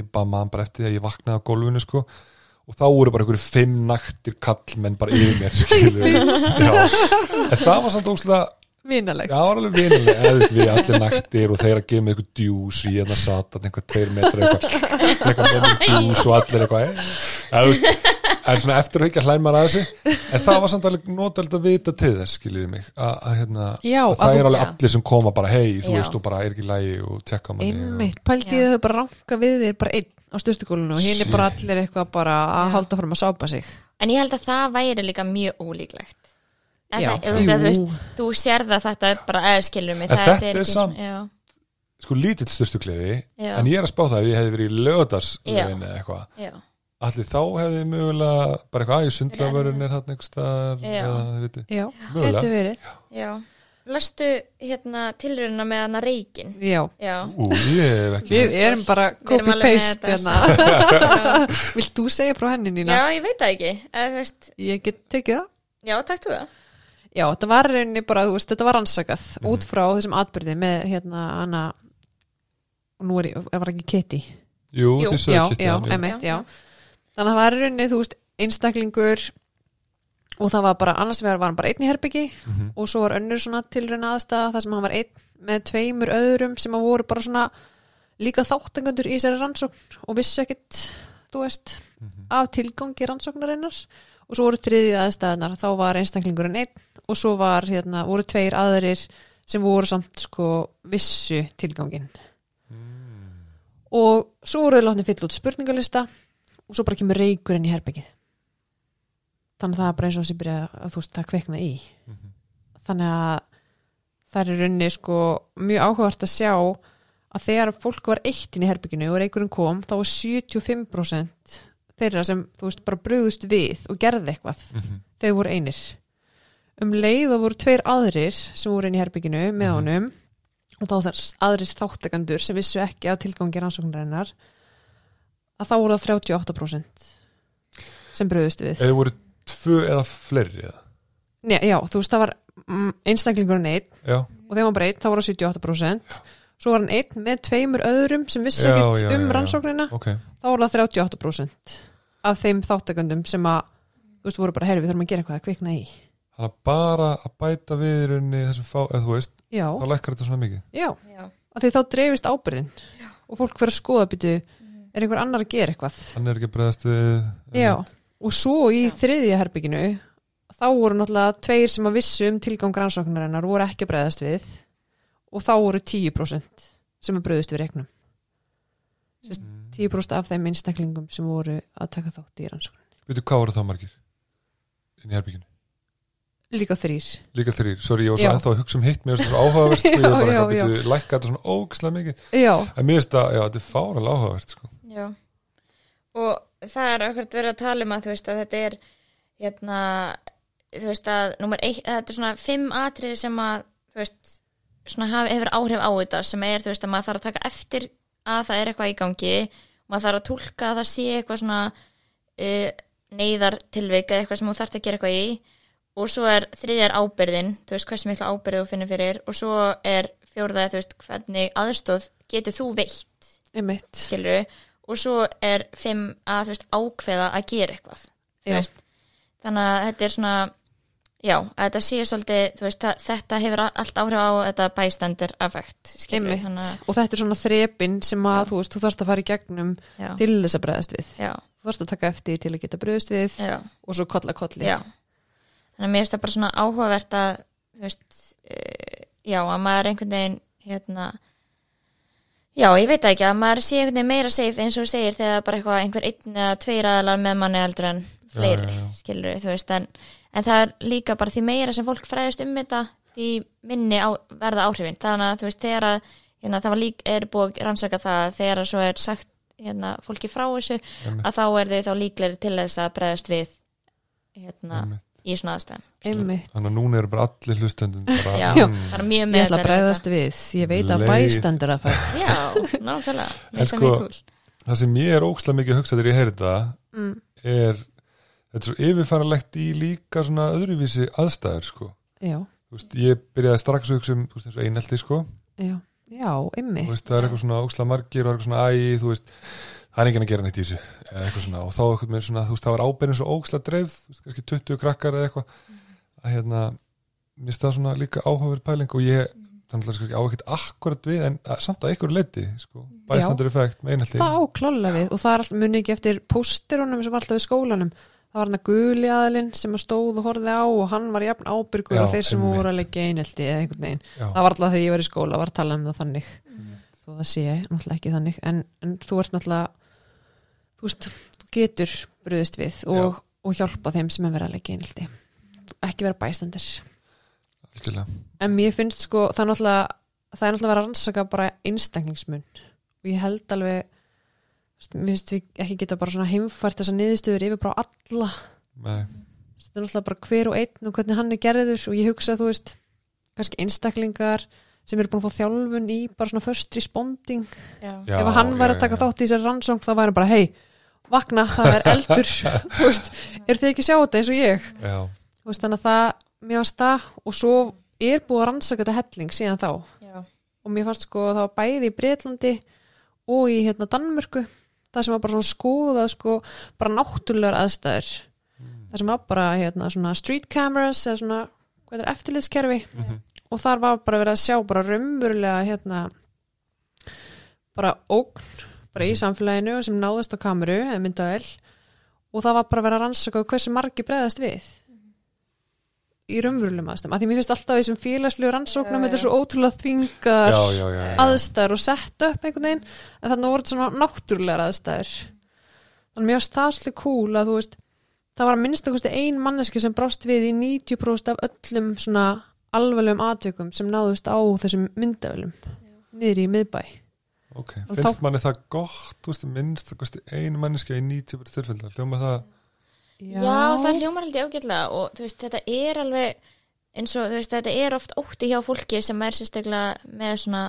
ég bara man bara eftir því að ég vaknaði á gólfinu sko. Og þá voru bara einhverju fimm naktir kallmenn bara yfir mér <laughs> en það var samt óslega vinalegt. Við allir naktir og þeir að gefa mig eitthvað djús í hérna satan, eitthvað tveir eitthvað. Með djús og allir eitthvað þú en svona eftir að ekki að hlæma að þessu, en það var samt alveg notald að vita til þess, skiljið mig að, að hérna, Já, að að það þú- er alveg Já. allir sem koma bara, hei, þú Já. veist, þú bara er ekki lægi og tjekka manni og, Einmitt, ég þau bara ranka við þig bara einn á styrstugólinu og hinn er bara allir eitthvað bara að halda fram að sápa sig en ég held að það væri líka mjög ólíklegt En Já. það, ef þetta, þú, veist, Jú. þú sérð að þetta er bara eða skilur mig En það þetta er ekki samt- já, sko lítill styrstu klefi Já. en ég er að spá það ef ég hefði verið í lögadarslegin eða eitthvað já, allir þá hefði mögulega bara eitthvað, æg, sundlavörun er einhver staðar Já. Já, getur verið. Já. Lastu hérna tilruna með hana reikin Já, Já, ú, við erum bara copy-paste hérna. Já, <laughs> Vilt þú segja frá henni Nína? já, ég veit það ekki. Eða, veist, Ég get tekið það. Já, takk þú það. Já, þetta var rauninni bara, þú veist, þetta var rannsakað Mhm. út frá þessum atbyrði með hérna hana og nú er ég, það var ekki Kitty? Jú, Jú. Já, kitti já, hann, jú. emitt, já Þannig að það var rauninni, þú veist, einstaklingur og það var bara, annars vegar var hann bara einn í herbyggi Mhm. og svo var önnur svona tilrauna aðstæða þar sem hann var einn með tveimur öðrum sem að voru bara svona líka þáttangandur í þessari rannsókn og vissu ekkit, þú veist Mhm. af tilgangi rannsóknarinnar og svo voru triðið aðstæðanar þá var einstaklingurinn einn og svo var hérna, voru tveir aðrir sem voru samt sko vissu tilgangin og svo voru þau látni fylla út spurningalista og svo bara kemur reykurinn í herbyggið þannig að það er bara eins og þessi byrja að þú veist það kveikna í Mhm. þannig að það er í rauninni sko mjög áhugavert að sjá að þegar fólk var eitt inn í herbygginu og reykurinn kom þá var 75% þeirra sem þú veist bara brugðust við og gerði eitthvað Mhm. þegar voru einir um leið og voru tveir aðrir sem voru inn í herbygginu með Mhm. honum og þá þess aðrir þáttakandur sem vissu ekki af tilgangi rannsóknarinnar að þá voru það 38% sem brugðust við. Eða voru tvö eða fleiri eða? Nei, já, þú veist það var mm, einstaklingurinn einn Já, og þegar bara einn þá voru það 78% svo var hann einn með tveimur öðrum sem vissu Já, ekkert já, um já, já. rannsóknina. Ok. Þá voru það 38% af þeim þáttakandum sem að þú veist voru bara, herri, við þurfum að gera eitthvað að kvikna í. Þannig að bara að bæta við í rauninni þessum fá, eða þú veist, Já, þá lækkar þetta svona mikið. Já, Já, af því þá dreifist ábyrðin og fólk fyrir að skoða býtu er einhver annar að gera eitthvað? Hann er ekki að bregðast við já. og svo í Já. þriðja herbygginu þá voru náttúrulega tveir sem að vissu um tilgang rannsóknarinnar voru ekki að bregðast við. Og þá voru 10% sem að bregðast við reiknum Sest, Mm. 10% af þeim einstaklingum sem voru að taka þátt í rannsókn Veitu hvað voru það margir? Inn í herbygginu líka þrýr Líka þrýr, sorry, ég var svo ennþá að hugsa um hitt Mér finnst það svo áhugavert, sko, ég var <laughs> bara eitthvað já, byrju Lækka þetta svona ógislega mikið. Já, En mér finnst það, já, þetta er fáralega áhugavert, sko já. Og það er akkurat verið að tala um að þú veist að þetta er hérna, þú veist að eitt, að þetta er svona fimm atriði sem að þú veist, svona hafi, hefur áhrif á þetta sem er, þú veist, að maður þarf að taka eftir að það er eitthvað í gangi. Maður þarf að tólka að það sé eitthvað svona uh, neyðartilvik eða eitthvað sem þú þarft að gera eitthvað í. Og svo er þriðjar ábyrðin þú veist hversu mikla ábyrði þú finnir fyrir. Og svo er fjórðað, þú veist, hvernig aðstóð getur þú veitt skilur og svo er fimm að veist ákveða að gera eitthvað þannig að þetta er svona já, að þetta sé svolítið veist, það, þetta hefur allt áhrif á þetta Einmitt. þannig að og þetta er svona þrepin sem að Já. þú veist, þú þarfst að fara í gegnum já, til þess að bregðast við. Já, þú þarfst að taka eftir til að geta bregðast við og svo kolla kolli. Já. Þannig að mér finnst það bara svona áhugavert að þú veist uh, já, að maður einhvern veginn hérna Já, ég veit ekki að maður sé einhvern veginn meira safe eins og þú segir þegar bara eitthvað einhver einn eða tveir aðalar með manni heldur en fleiri, já, já. skilur þú veist, en, en það er líka bara því meira sem fólk fræðist um þetta því minni á, verða áhrifin þannig að þú veist, þegar að hérna, það var lík, er búið rannsaka það að þegar að svo er sagt hérna, fólki frá þessu Einmitt. að þá er þau þá líklegri til þess að bregðast við hérna, Einmitt. Í svona aðstæðum einmitt Þannig að núna eru bara allir hlustendun bara, Já. mm, bara mjög Ég með ætla að bregðast við, ég veit að Leið. bæstendur að fætt Já, það sko-. Það sem ég er ókslega mikið að hugsa þegar ég heyri þetta mm. er þetta er svo yfirfæranlegt í líka svona öðruvísi aðstæður sko. Já, Þú veist, ég byrjaði strax að hugsa um þú veist, eins og einelti sko. já, já, veist, það er eitthvað svona ókslega margir og eitthvað svona æ, þú veist, það er enginn að gera neitt í þessu eða eitthvað svona, og þá eitthvað með svona þú veist, það var ábyrðin svo ókslega dreifð kannski 20 krakkar eða eitthvað að hérna, mér finnst það svona líka áhugaverð pæling og ég þannig að kannski á ekkert akkurat við en að, samt að einhverju leiti, sko, bæstandur effekt með einelti Það á klála við og það er alltaf muni ekki eftir pósterunum sem var alltaf við skólanum. Það var hann að guli aðalinn sem að stóð og horfði á og hann var jafn ábyrgur og þeir sem einmitt. voru að leggja einelti eða einhvern veginn. Já, það var alltaf þegar ég var í skóla, var að tala um það þannig. Þó það sé náttúrulega ekki þannig. En, en þú ert náttúrulega þú veist, þú getur bröðist við og, og hjálpa þeim sem er verið að leggja einelti. Ekki vera bæstandir. Algjörlega. En mér finnst sko, það er náttúrulega það er náttúrulega að vera að rannsaka bara einstaklingsmun. Og ég held alveg mér finnst við ekki geta bara svona heimfært þessar niðurstöður yfir bara alla. Nei, þetta er náttúrulega bara hver og einn og hvernig hann er gerður. Og ég hugsa þú veist kannski einstaklingar sem eru búin að fá þjálfun í bara svona first responding. Já. Já, ef hann væri að já, taka já. þátt í þessari rannsókn þá væri hann bara hei, vakna, það er eldur. <laughs> Þú veist, eru þið ekki að sjá þetta eins og ég? Já, Þú veist, þannig að það, mér varst það og svo er búið að rannsaka þetta helling síðan þá. Já. og mér fannst sko að það var bæði í Breitlandi og í hérna Danmörku. Það sem var bara svona skoðað sko bara náttúrulegar aðstæður. Það sem var bara hérna svona street cameras eða svona, hvað er eftirlitskerfi. Mhm. og þar var bara verið að sjá bara raunverulega hérna bara ógn bara í samfélaginu sem náðist á kameru eða myndavel og það var bara verið að rannsaka hversu margi bregðast við. Í raunverulegum aðstæðum. Að því mér finnst alltaf þessum félagslegu rannsóknum þetta er svo ótrúlega þvingar aðstæður og sett upp einhvern veginn en þannig voru þetta svona náttúrulegar aðstæður. Þannig mér finnst það svolítið cool að þú veist það var að minnsta kosti ein manneski sem brást við í 90% af öllum svona alveglegum aðtökum sem náðust á þessum myndavölum niður í miðbæ Ok, Og finnst þá- manni það gott, þú veist, minnst einu manneski í 90 tilfella, hljóma það Já, það hljómar held ég ágætlega og þú veist, þetta er alveg eins og þú veist, þetta er oft ótti hjá fólki sem er sérstaklega með svona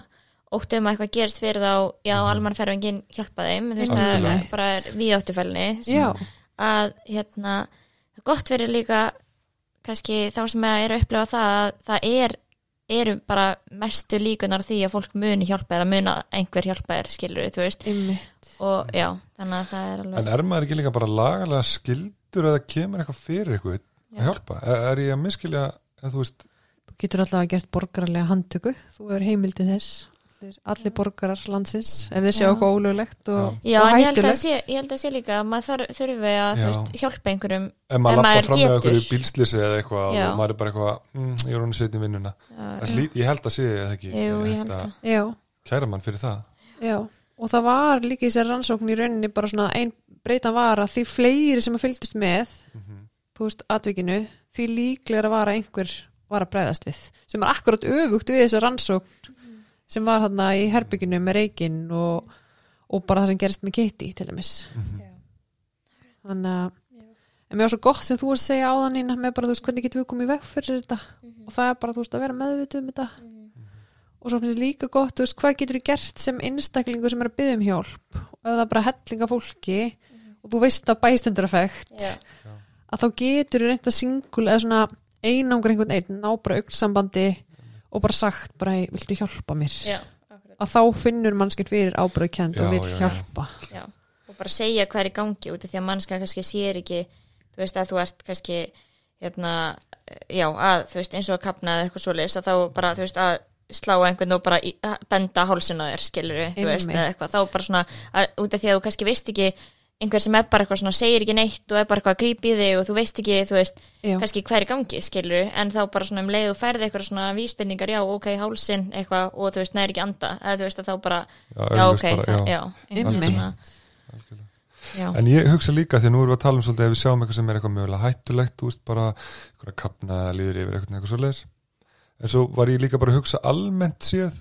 ótti um að eitthvað gerist fyrir þá já, Mhm. almannferðingin hjálpa þeim þú veist, það er bara við áttufælni Já, að hérna, það er gott verið líka kannski þá sem að eru að upplefa það að það er eru bara mestu líkunar því að fólk muni hjálpa þér að muna einhver hjálpa þér skilur þú veist og já, þannig að það er alveg En er maður ekki líka bara lagalega skildur eða kemur eitthvað fyrir eitthvað að Já. hjálpa? Er, er ég að miskilja, eða þú veist, Þú getur alltaf að gert borgarlega handtöku þú er heimildið þess allir, allir borgarar landsins ef þeir Já. eitthvað ólöglegt og, Já, og en ég held, að hættulegt sé, ég held að sé líka að maður þarf, þurfi að Já. veist, hjálpa einhverjum ef maður lappa fram með okkur í bílslýsi eða eitthvað Já. og maður er bara eitthvað, mm, ég er hún setið í vinnuna. Ég held að sé eða ekki. Jú, ég held að Já, Kæra mann fyrir það. já og það var líka í þessar rannsókn í rauninni bara svona ein breytan var að því fleiri sem að fylgdust með Mm þú veist, atvikinu, því líklega var að einhver var að breyðast við sem er akkurat öfugt við þessar rannsókn sem var þarna í herbygginu með reikinn og, og bara það sem gerist með Kitty til dæmis. Mhm. þannig að en mér var svo gott sem þú að segja áðan ína með bara þú veist hvernig getum við komið í veg fyrir þetta? Og það er bara þú veist að vera meðvituð um þetta. Og svo finnst þér líka gott þú veist hvað getur þú gert sem einstaklingur sem er að byggja um hjálp? Og ef það er bara hellinga fólki og þú veist að bæstendureffekt Já. að þá getur þú reynda singul eða svona einangur einhvern einn ná bara augnsambandi og bara sagt bara "Hey, viltu hjálpa mér Já, að þá finnur mannskinn fyrir ábyrðkend Já, og vil já, já. hjálpa Já. og bara segja hvað er í gangi út af því að mannska kannski sér ekki þú veist að þú ert kannski hérna, já, að þú veist eins og að kapna eða eitthvað svoleiðis að þá bara þú veist að slá einhvern og bara benda hálsin á þér skilur þú veist eða eitthvað þá bara svona að, út af því að þú kannski veist ekki einhver sem er bara eitthvað svona segir ekki neitt og er bara eitthvað að grípa í þig og þú veist ekki þú veist já, kannski hvað er í gangi skilur en þá bara svona um leið og færði eitthvað svona vísbendingar já ok hálsin eitthvað og þú veist næri ekki anda eða þú veist að þá bara Já, já ok bara, það, já, já, En ég hugsa líka því að nú erum við að tala um svolítið ef við sjáum eitthvað sem er eitthvað mögulega hættulegt, þú veist, bara eitthvað kapna eða líður yfir eitthvað, eitthvað svoleiðis. En svo var ég líka bara að hugsa almennt séð,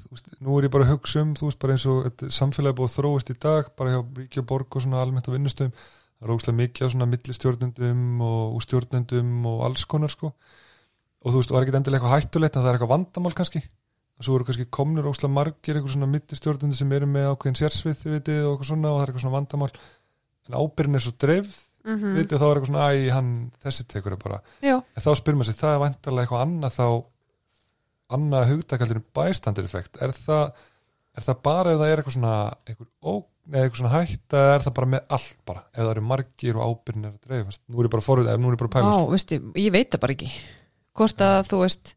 nú er ég bara að hugsa um, þú veist, bara eins og samfélagi er búið að þróast í dag, bara hjá ríki og svona almennt á vinnustöðum. Það er ógslag mikið á svona millistjórnendum og stjórnendum og alls konar, sko. Og þú veist, og það er ekki endilega eitthvað hættulegt, en það er eitthvað vandamál kannski. Og svo eru kannski komnur ógslag margir eitthvað svona millistjórnendur sem eru með ákveðin sérsvið, vitið, og eitthvað svona, og það er eitthvað svona vandamál. En ábyrðin er svo dreifð, mm vitið, þá er eitthvað svona, æ, hann, þessi tekur það bara. Já, En þá spyrir maður sig, það er vantarlega eitthvað annað þá, annað hugdakaldur bystander effekt. Er er það bara ef það er eitthvað svona, eitthvað ógn eða eitthvað svona hætt, eða er það bara með allt bara, ef það eru margir og ábyrðin er að dreifast. Nú er ég bara forrið, ef nú er ég bara að pæla. Á, sko. veistu, ég veit það bara ekki hvort að þú veist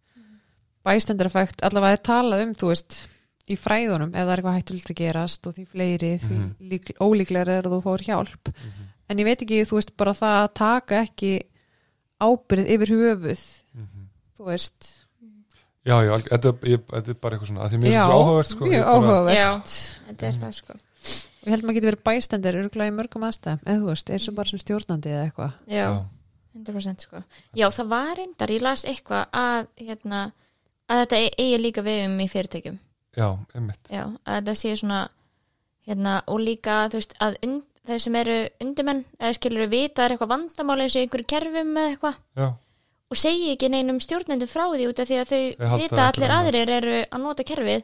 bæstendareffekt, allavega er talað um þú veist, í fræðunum ef það er eitthvað hættulegt að gerast og því fleiri því Mhm. lík, ólíklega er að þú fór hjálp Mhm, en ég veit ekki, þú veist, bara það að taka ekki ábyrð yfir höfuð mhm. þú veist Já, já, þetta er- þetta er bara eitthvað svona, að því mér finnst þessu áhugavert, sko. mjög áhugavert Já. þetta er það sko og ég held maður getur verið bæstendur örgulega í mörgum aðstæðum, eða þú veist, eins og bara sem stjórnandi eða eitthvað já, Já. 100% sko já, það var reyndar, ég las eitthvað að hérna, að þetta e- eigi líka við um í fyrirtækjum Já, einmitt. já, að þetta sé svona hérna, og líka, þú veist, að und, þeir sem eru undirmenn, eða skilur vita að er eitthvað vandamál eins og einhverju kerfum eða eitthvað Já, og segi ekki neinum stjórnendum frá því út af því að þau halda vita að allir einhver aðrir eru að nota kerfið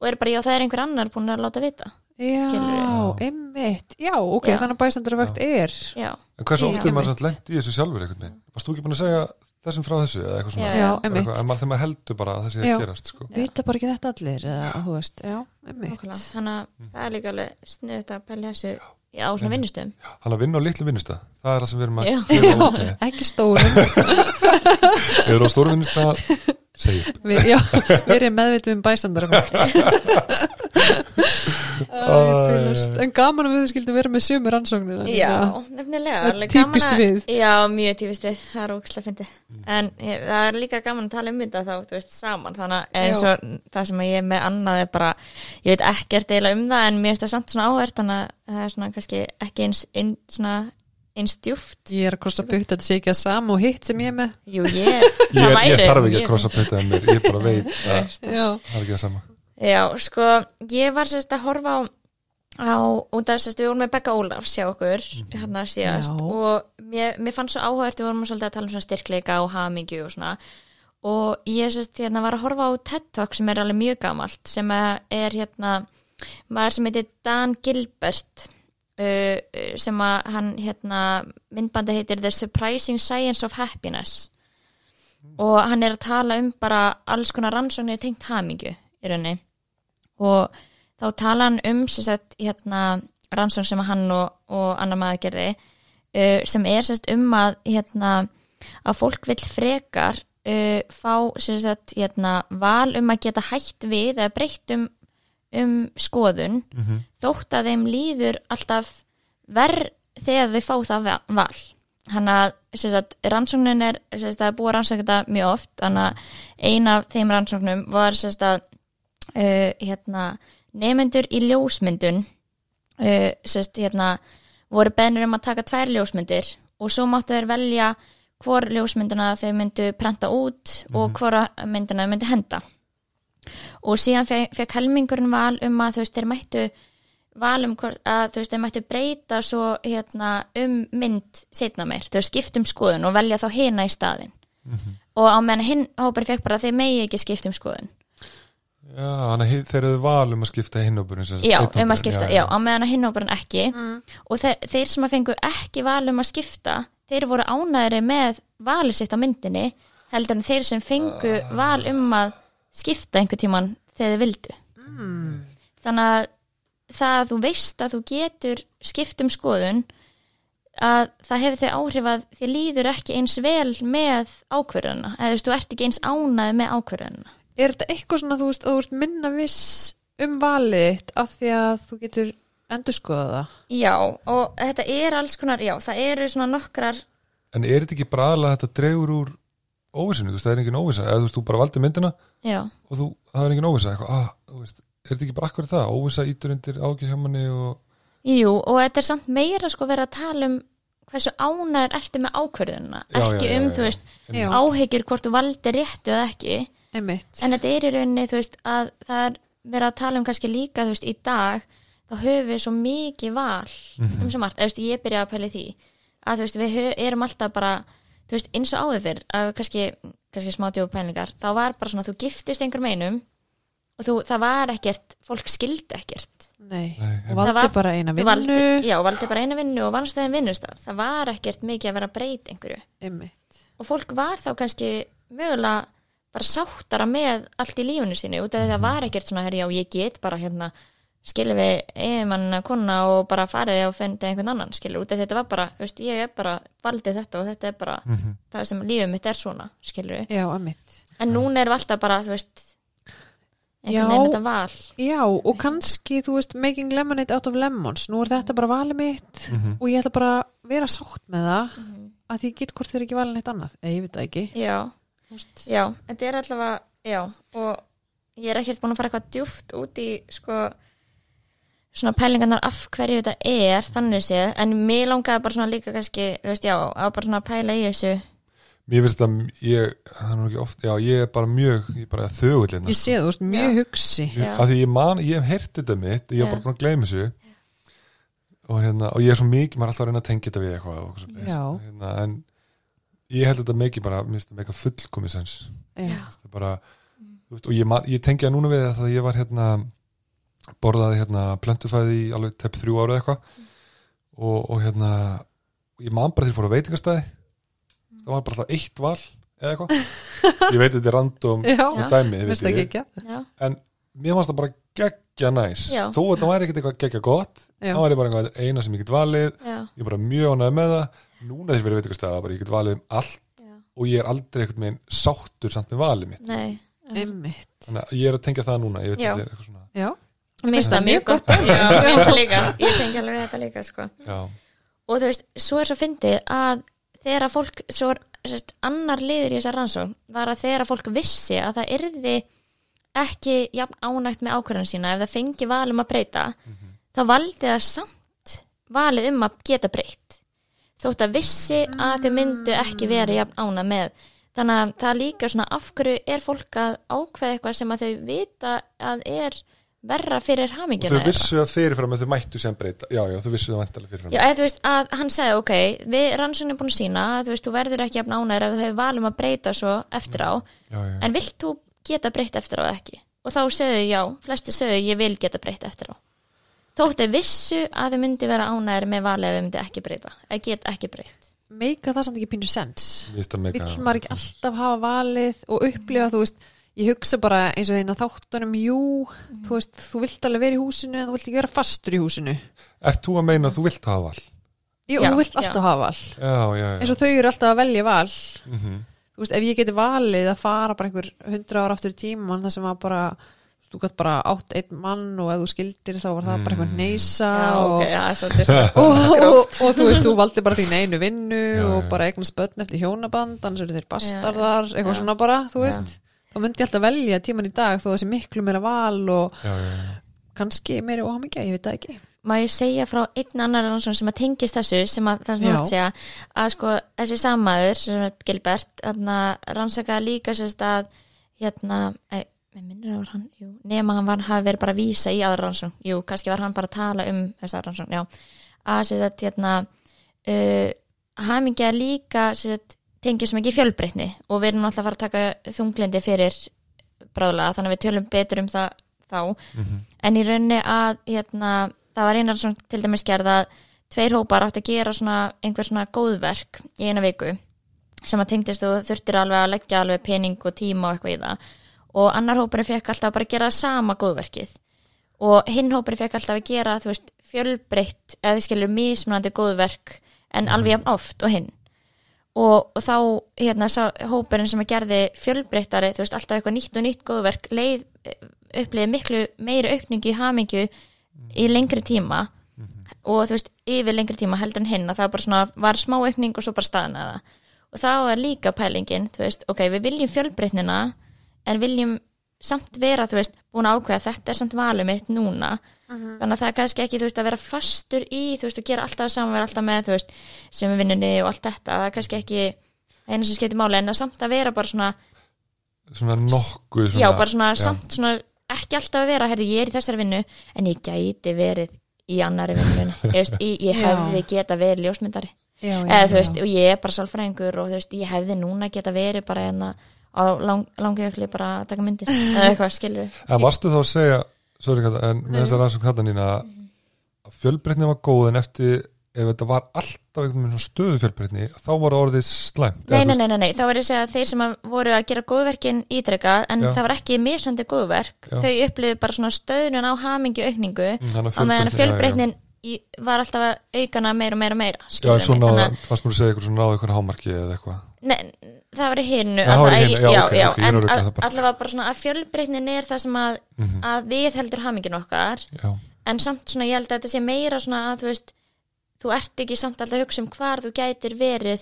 og eru bara, já, það er einhver annar búin að láta vita. Já, einmitt, já, ok, Já. þannig að bæstendareffekt er. Já, en hversu oft er maður samt lent í þessu sjálfur einhvern veginn? Varst þú ekki búin að segja þessum frá þessu eða eitthvað svona? Já, Eitthvað, en maður þegar maður heldur bara að það sé Já. að gerast, sko. Vita bara ekki þetta allir eða, þú veist, já, einmitt. Okkurlega þannig að Mm. það er líka alveg sniðut að pælja þessu á svona vinnustöðum Hann að vinna á litlu vinnustað, það er það sem við erum að Já. gera á <laughs> móti. Ekki stórum <laughs> Við erum á stóru vinnustað segja <laughs> upp. Við, Já, við erum meðvitið um Æ, En gaman að við skildum vera með sömu rannsóknir. Já, nefnilega Það alveg týpist gaman að- við. já, mjög típist við, það er ógislega fyndið. En ég, það er líka gaman að tala um þetta þá, þú veist, saman. Þannig að eins og það sem ég er með annað er bara ég veit ekkert eiginlega um það en mér finnst það samt svona áhvert þannig að það er svona kannski ekki eins, ein, svona eins djúft Ég er að krossa að þetta sé ekki að sama og hitt sem ég er með. Jú, ég, <laughs> Ég, það ég þarf ekki að krossa pötaði mér, ég bara veit <laughs> að Já, það er ekki það sama. Já, sko, ég var sérst að horfa á, á út af sérst, við vorum með Becca Ólafs hjá okkur hérna síðast Já. og mér, mér fannst svo áhugavert, við vorum svolítið að tala um svona styrkleika og hamingju og svona. Og ég sérst hérna var að horfa á TED Talk sem er alveg mjög gamalt sem er hérna maður sem heitir Dan Gilbert uh, sem að hann hérna myndbandi heitir The Surprising Science of Happiness. Og hann er að tala um bara alls konar rannsóknir tengt hamingju í rauninni. Og þá tala hann um sagt, hérna, rannsókn sem hann og, og annar maður gerði uh, sem er sagt, um að hérna, að fólk vill frekar uh, fá sagt, hérna, val um að geta hætt við eða breytt um, um skoðun Mhm. þótt að þeim líður alltaf verð þegar þau fá það va- val. Hann að rannsóknin er að rannsókna þetta mjög oft þannig að ein af þeim rannsóknum var að uh, hérna, nefendur í ljósmyndun uh, sagt, hérna, voru bennur um að taka tvær ljósmyndir og svo máttu þeir velja hvor ljósmynduna þau myndu prenta út og hvora myndina þau myndu henda og síðan fekk, fekk helmingurinn val um að þú veist þeir mættu val um hvort að þú veist þeir mættu breyta svo hérna um mynd setna meir, þau skiptum skoðun og velja þá hina í staðin og á meðan hinn hópur fekk bara að þeir megi ekki skiptum skoðun. Já, þannig þeir eru val um að skipta hinnópurinn já, um að skipta, já, á meðan hinn hópurinn ekki. Mm. og þeir, þeir sem að fengu ekki val um að skipta þeir voru ánæðri með valið sitt á myndinni heldur en þeir sem fengu val um að skipta einhver tíman þegar þeir vildu mm. þannig að það að þú veist að þú getur skipt um skoðun að það hefur þau áhrif að þið líður ekki eins vel með ákverðuna eða þú veist, þú ert ekki eins ánæði með ákverðuna Er þetta eitthvað svona, þú veist, að þú ert minna viss um valið þitt af því að þú getur endur skoða það? Já, og þetta er alls konar, já, það eru svona nokkrar En er þetta ekki bara aðalega að þetta dregur úr óvissinu, þú veist, það er engin óvissa. Eða þú veist, þú bara valdi myndina Já, og þú, það er engin óvissa. Eitthvað, ah, þú veist, er þetta ekki bara akkur það? Óvissa ítur undir ágjur hjá manni og Jú, og þetta er samt meira sko verið að tala um hversu ánæður ertu með ákvörðunina Já, ekki já, já, um, já, þú veist, Já. áhyggjur hvort þú valdir réttu eða ekki. Einmitt. En þetta er í rauninni, þú veist, að það er verið að tala um kannski líka, þú veist, í dag þá höfum við svo mikið val Mhm. um sem margt, eða þú veist, ég byrja að pæli því að þú veist, við hö- erum alltaf bara þú veist, eins og áður fyrr að kannski, kannski smá djópa pælingar þá var bara svona, þú giftist einhver meinum og þú, það var ekkert fólk skildi ekkert. Nei, Nei, og valdi var- bara eina vinnu valdi, já, valdi bara eina vinnu og vannstæðin vinnustaf það var ekkert mikið að vera að breyta einhverju. Einmitt. Og fólk var þá kannski mögulega bara sáttara með allt í lífinu sínu út af því að það var ekkert svona herri, já, ég get bara hérna skilur við eiginmann kona og bara farið og fendi einhvern annan skilur út af að þetta var bara, þú veist, ég er bara valdið þetta og þetta er bara Mhm. það sem lífið mitt er svona, skilur við. Já, einmitt. En núna erum við alltaf bara, þú veist einhvern veginn þetta val. Já, og kannski, þú veist, making lemonade out of lemons. Nú er þetta bara valið mitt Mhm. og ég ætla bara að vera sátt með það að því ég get hvort þeir ekki valið neitt annað. Eða ég veit það ekki. Já, Þú veist. Já, þetta er allavega, já, og ég er ekkert búin að fara eitthvað djúft út í, sko, svona pælingarnar af hverju þetta er, þannig séð, en mér langaði bara svona líka kannski, þú veist, já, að bara svona pæla í þessu, Mér finnst að ég, það er nú ekki oft, já, ég er bara mjög, ég er bara þögull hérna. Ég sé það, þú veist, mjög hugsi Já. Af því ég man, ég hef heyrt þetta mitt, ég hef bara búin að gleyma þessu og hérna, og ég er svo mikið, maður er alltaf að reyna að tengja þetta við eitthvað og. Já. hérna, en ég held þetta mikið bara, mér finnst þetta mikið fullkomið sens Já. það er bara, þú veist, og ég, man, ég tengja núna við það að ég var hérna borðaði hérna plöntufæði í alveg tepp þrjú ára eða eitthvað. Og, og hérna ég man bara þegar ég fór á veitingastæði það var bara alltaf eitt val eða eitthvað. Ég veit þetta er random dæmi, ég en mér fannst það bara geggja næs. Já. þó að það væri ekkert eitthvað geggja gott Já. það var ég bara eina sem ég get valið. Já, ég er bara mjög ánægð með það. Núna þegar ég fyrir veitingastæða bara ég get valið um allt. Já, og ég er aldrei einhvern veginn sáttur samt með valið mitt. Nei, þannig að ég er að tengja það núna ég veit þetta er eitthvað svona Já, mér finnst það mjög gott, mér finnst það líka, ég tengi alveg þetta líka, sko, já, og þú veist, svo er svo fyndið að þegar að fólk, svo er sérst, annar liður í þessar rannsókn var að þegar að fólk vissi að það yrði ekki jafn ánægt með ákvörðan sína ef það fengi valum að breyta þá valdi það samt valið um að geta breytt. Þótt að vissi að þau myndu ekki vera jafn ána með. Þannig að það líka svona af hverju er fólk að ákveða eitthvað sem að þau vita að er verra fyrir og hamingjuna þau vissu að fyrirfram að þau mættu sem breyta. Já, já, þau vissu það vantalega fyrirfram. Já, eða þú veist að hann segði, ok, við rannsóknin er búin að sína að þú veist, þú verður ekki jafn ánæður ef þú hefur valum að breyta svo eftir á. Já, já, en vilt þú geta breytt eftir á ekki? Og þá sögðu já, flesti sögðu ég vil geta breytt eftir á. Þóttu vissu að þau myndi vera ánæður með valið ef þau myndi ekki breyta eða get ekki breytt. Meika það samt ekki pínu sens. Vill maður ekki alltaf hafa valið og upplifa, þú veist Ég hugsa bara eins og þeirna þáttunum, jú, þú veist, þú vilt alveg vera í húsinu en þú vilt ekki vera fastur í húsinu. Ert þú að meina að þú vilt hafa val? Jú, Já, þú vilt já. alltaf hafa val. Já, já, já Eins og þau eru alltaf að velja val. Mhm. Þú veist, ef ég geti valið að fara bara einhver hundra ára aftur í tíman þar sem var bara, þú gætt bara átt einn mann og ef þú skildir þá var það bara einhver neysa Já, <laughs> og, þú veist, þú valdi bara þín einu vinnu Já, og já. bara eignast börn eftir hjónaband, annars eru þeir bastardar, eitthvað Já. svona bara, þú Já. Þá myndi ég alltaf velja tíman í dag þó þessi miklu meira val og já, já, kannski meiri óhamingja, ég veit það ekki. má ég segja frá einn annar rannsókn sem að tengist þessu sem að það sem ég vart að segja að sko þessi samaður sem er Gilbert þarna rannsakaði líka sérst að hérna ei, mér minnir að var hann, jú, nema hann var, hafi verið bara að vísa í aðra rannsókn, jú, kannski var hann bara að tala um þessa rannsókn, já. Að sérst að hérna uh, hamingja líka sérst tengist sem ekki fjölbreytni og við erum alltaf að fara að taka þunglindi fyrir bráðlega þannig að við tölum betur um það þá. En í rauninni að hérna, það var einar svona til dæmis gerð að tveir hópar átt að gera svona einhver svona góðverk í eina viku sem að tengdist og þurftir alveg að leggja alveg pening og tíma og eitthvað í það. Og annar hópurinn fekk alltaf bara að gera sama góðverkið. Og hinn hópurinn fekk alltaf að gera veist fjölbreytt eða skilur mismunandi góðverk en alveg jafn oft og hinn og, og þá hérna sá hópurinn sem að gerði fjölbreyttari þú veist alltaf eitthvað nýtt og nýtt góðverk leið uppliði miklu meiri aukningu í hamingju í lengri tíma og þú veist yfir lengri tíma heldur en hinn og það bara svona, var smá aukning og svo bara staðnaði það. Og þá er líka pælingin þú veist, ok, við viljum fjölbreytnina en viljum samt vera, þú veist, búin að ákveða þetta er samt valið mitt núna. Þannig að það er kannski ekki, þú veist, að vera fastur í þú veist, að gera alltaf saman, vera alltaf með þú veist, sem vinnunni og allt þetta. Það er kannski ekki eina sem skiptir máli en að samt að vera bara svona, svona nokkuð svona, já, bara svona samt svona, ekki alltaf að vera, herri, ég er í þessari vinnu en ég gæti verið í annari vinnunni, <laughs> ég, ég, Já. hefði geta verið ljósmyndari. Já, já, eða þú já. veist, og ég er bara sálfræðingur og þú veist, ég hefði núna geta verið bara hérna á lang, langjökli bara að taka myndir <laughs> eða eitthvað skilur En varstu þá að segja, sorry Kata, en með þessar rannsókn þetta nýna að fjölbreytni var góð en eftir ef þetta var alltaf einhvern veginn svona stöðu fjölbreytni þá var orðið slæmt Nei, nei, nei, nei, nei, þá var ég að segja að þeir sem að voru að gera góðverkin ítrekka en Já. það var ekki misandi góðverk Já. þau upplifðu bara svona stöðnun á hamingju aukningu Mm, á meðan fjölbreytnin í, var alltaf að aukana meira og meira og meira Já, já skilurðu svo mig, náða, þannig fannst mér að segja eitthvað svona náða eitthvað hámarki eða eitthvað að nei, það var í hinnu Já, já, ok, ok, ég er en allavega bara svona að fjölbreytnin er það sem að, Mhm. að við heldur hamingin okkar. Já, en samt svona ég held að þetta sé meira svona að þú veist, þú ert ekki samt alltaf að hugsa um hvar þú gætir verið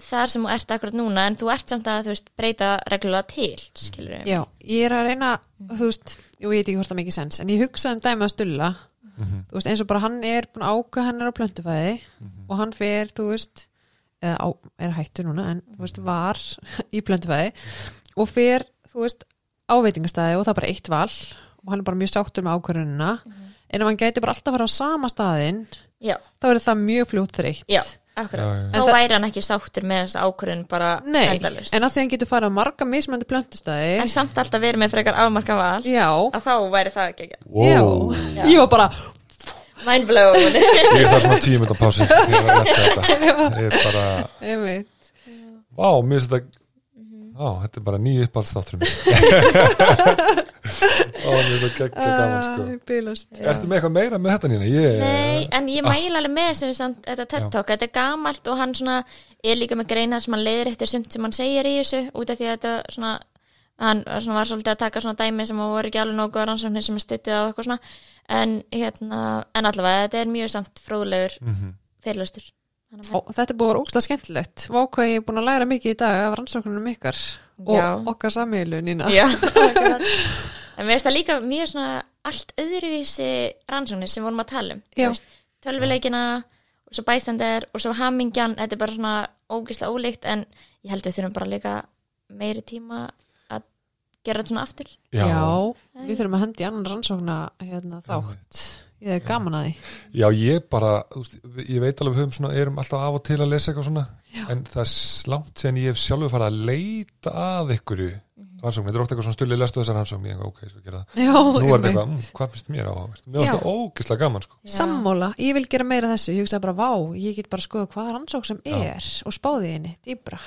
þar sem þú ert akkurat núna en þú ert samt að þú veist, breyta reglulega til skilur við Já, ég er að reyna, þú veist, jú, ég veit ekki hvort það mikið sens, en ég hugsaði um dæmi að stulla, Mhm. þú veist, eins og bara hann er búin að áka hann er á plöntufæði og hann fer, þú veist, eða á, er hættu núna, en veist, var <laughs> í plöntufæði og fer, þú veist, á veitingastæði og það er bara eitt val og hann er bara mjög sáttur með ákvörðunina, en ef hann gæti bara alltaf að fara á sama staðinn, já, þá er það mjög fljótt þreytt. já, akkurat. Já, þá væri hann ekki sáttur með þess ákvörðun bara Nei, endalaust. en að því hann getur farið á marga mismöndi plöntustæði, en samt alltaf verið með frekar afmarka val já, að þá væri það ekki ekki wow. já, ég var bara, mind blown Ég þarf svona tíu mynda pási Ég er að velta þetta. <laughs> Ég er bara, vá, mér finnst þetta Vá, þetta er bara nýju uppáldstáttur mér Ó, <laughs> mér finnst þetta gegn gaman sko. Ah. Ertu með eitthvað meira með þetta nýna? Ég, Nei, en ég Ah. mæla alveg með sem samt, þetta TED Talk, þetta er gamalt og hann svona er líka með greina sem hann leiðir eftir sumt sem hann segir í þessu út af því að þetta svona hann svona var svolítið að taka svona dæmi sem voru ekki alveg nógu rannsóknir sem er stuttið á eitthvað svona en hérna, en allavega þetta er mjög samt fróðlegur Mhm. fyrirlustur Og þetta er búið að vera ógstlega skemmtilegt Vá hvað ég er búin að læra mikið í dag af rannsóknunum ykkar og Já. okkar samílu akkurat. <laughs> en mér finnst það líka mjög svona allt öðruvísi rannsóknir sem vorum að tala um veist, tölvuleikina og svo bæstendir og svo hamingjan þetta er bara svona ógislega ólíkt en ég held við þurfum bara líka meiri tíma að gera þetta svona aftur. Já, við þurfum að hendi annan rannsókna hérna, þátt. Ég er gaman að því. Já, ég bara veist, Ég veit alveg við höfum svona Erum alltaf af og til að lesa eitthvað svona Já. En það er langt sen ég hef sjálfur farið að leita að ykkur rannsókn, þetta er ofta eitthvað svona stulli lestu þessar rannsókn. Ég, ok, ég skal gera það. Já, Nú er þetta eitthvað, mm, hvað finnst mér áhugavert Mér finnst Já. það ógislega gaman sko. Já. Sammála, ég vil gera meira af þessu. Ég hugsaði bara, vá, ég get bara skoða hvað rannsók sem Já. er og spáði í henni, dýbra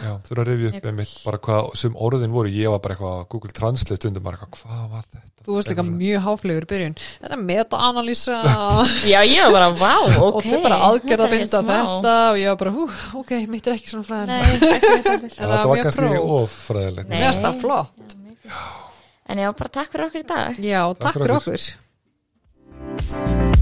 Já, þurfa að rifja upp með mitt bara hvað sem orðin voru, ég var bara eitthvað á Google Translate stundum bara eitthvað, hvað var þetta? Þú varst líka Eitthvað svona. mjög háflegur í byrjun. Þetta er meta-analýsa. <laughs> Já, ég var bara, vá, <laughs> ok og þetta er bara aðgerð að binda þetta og ég var bara, hú, ok, mitt er ekki svona fræðin Nei, ekki <laughs> þetta. Var kannski ofræðilegt Nei. Mér finnst það flott. En já, bara takk fyrir okkur í dag. Já, takk fyrir fyrir okkur. okkur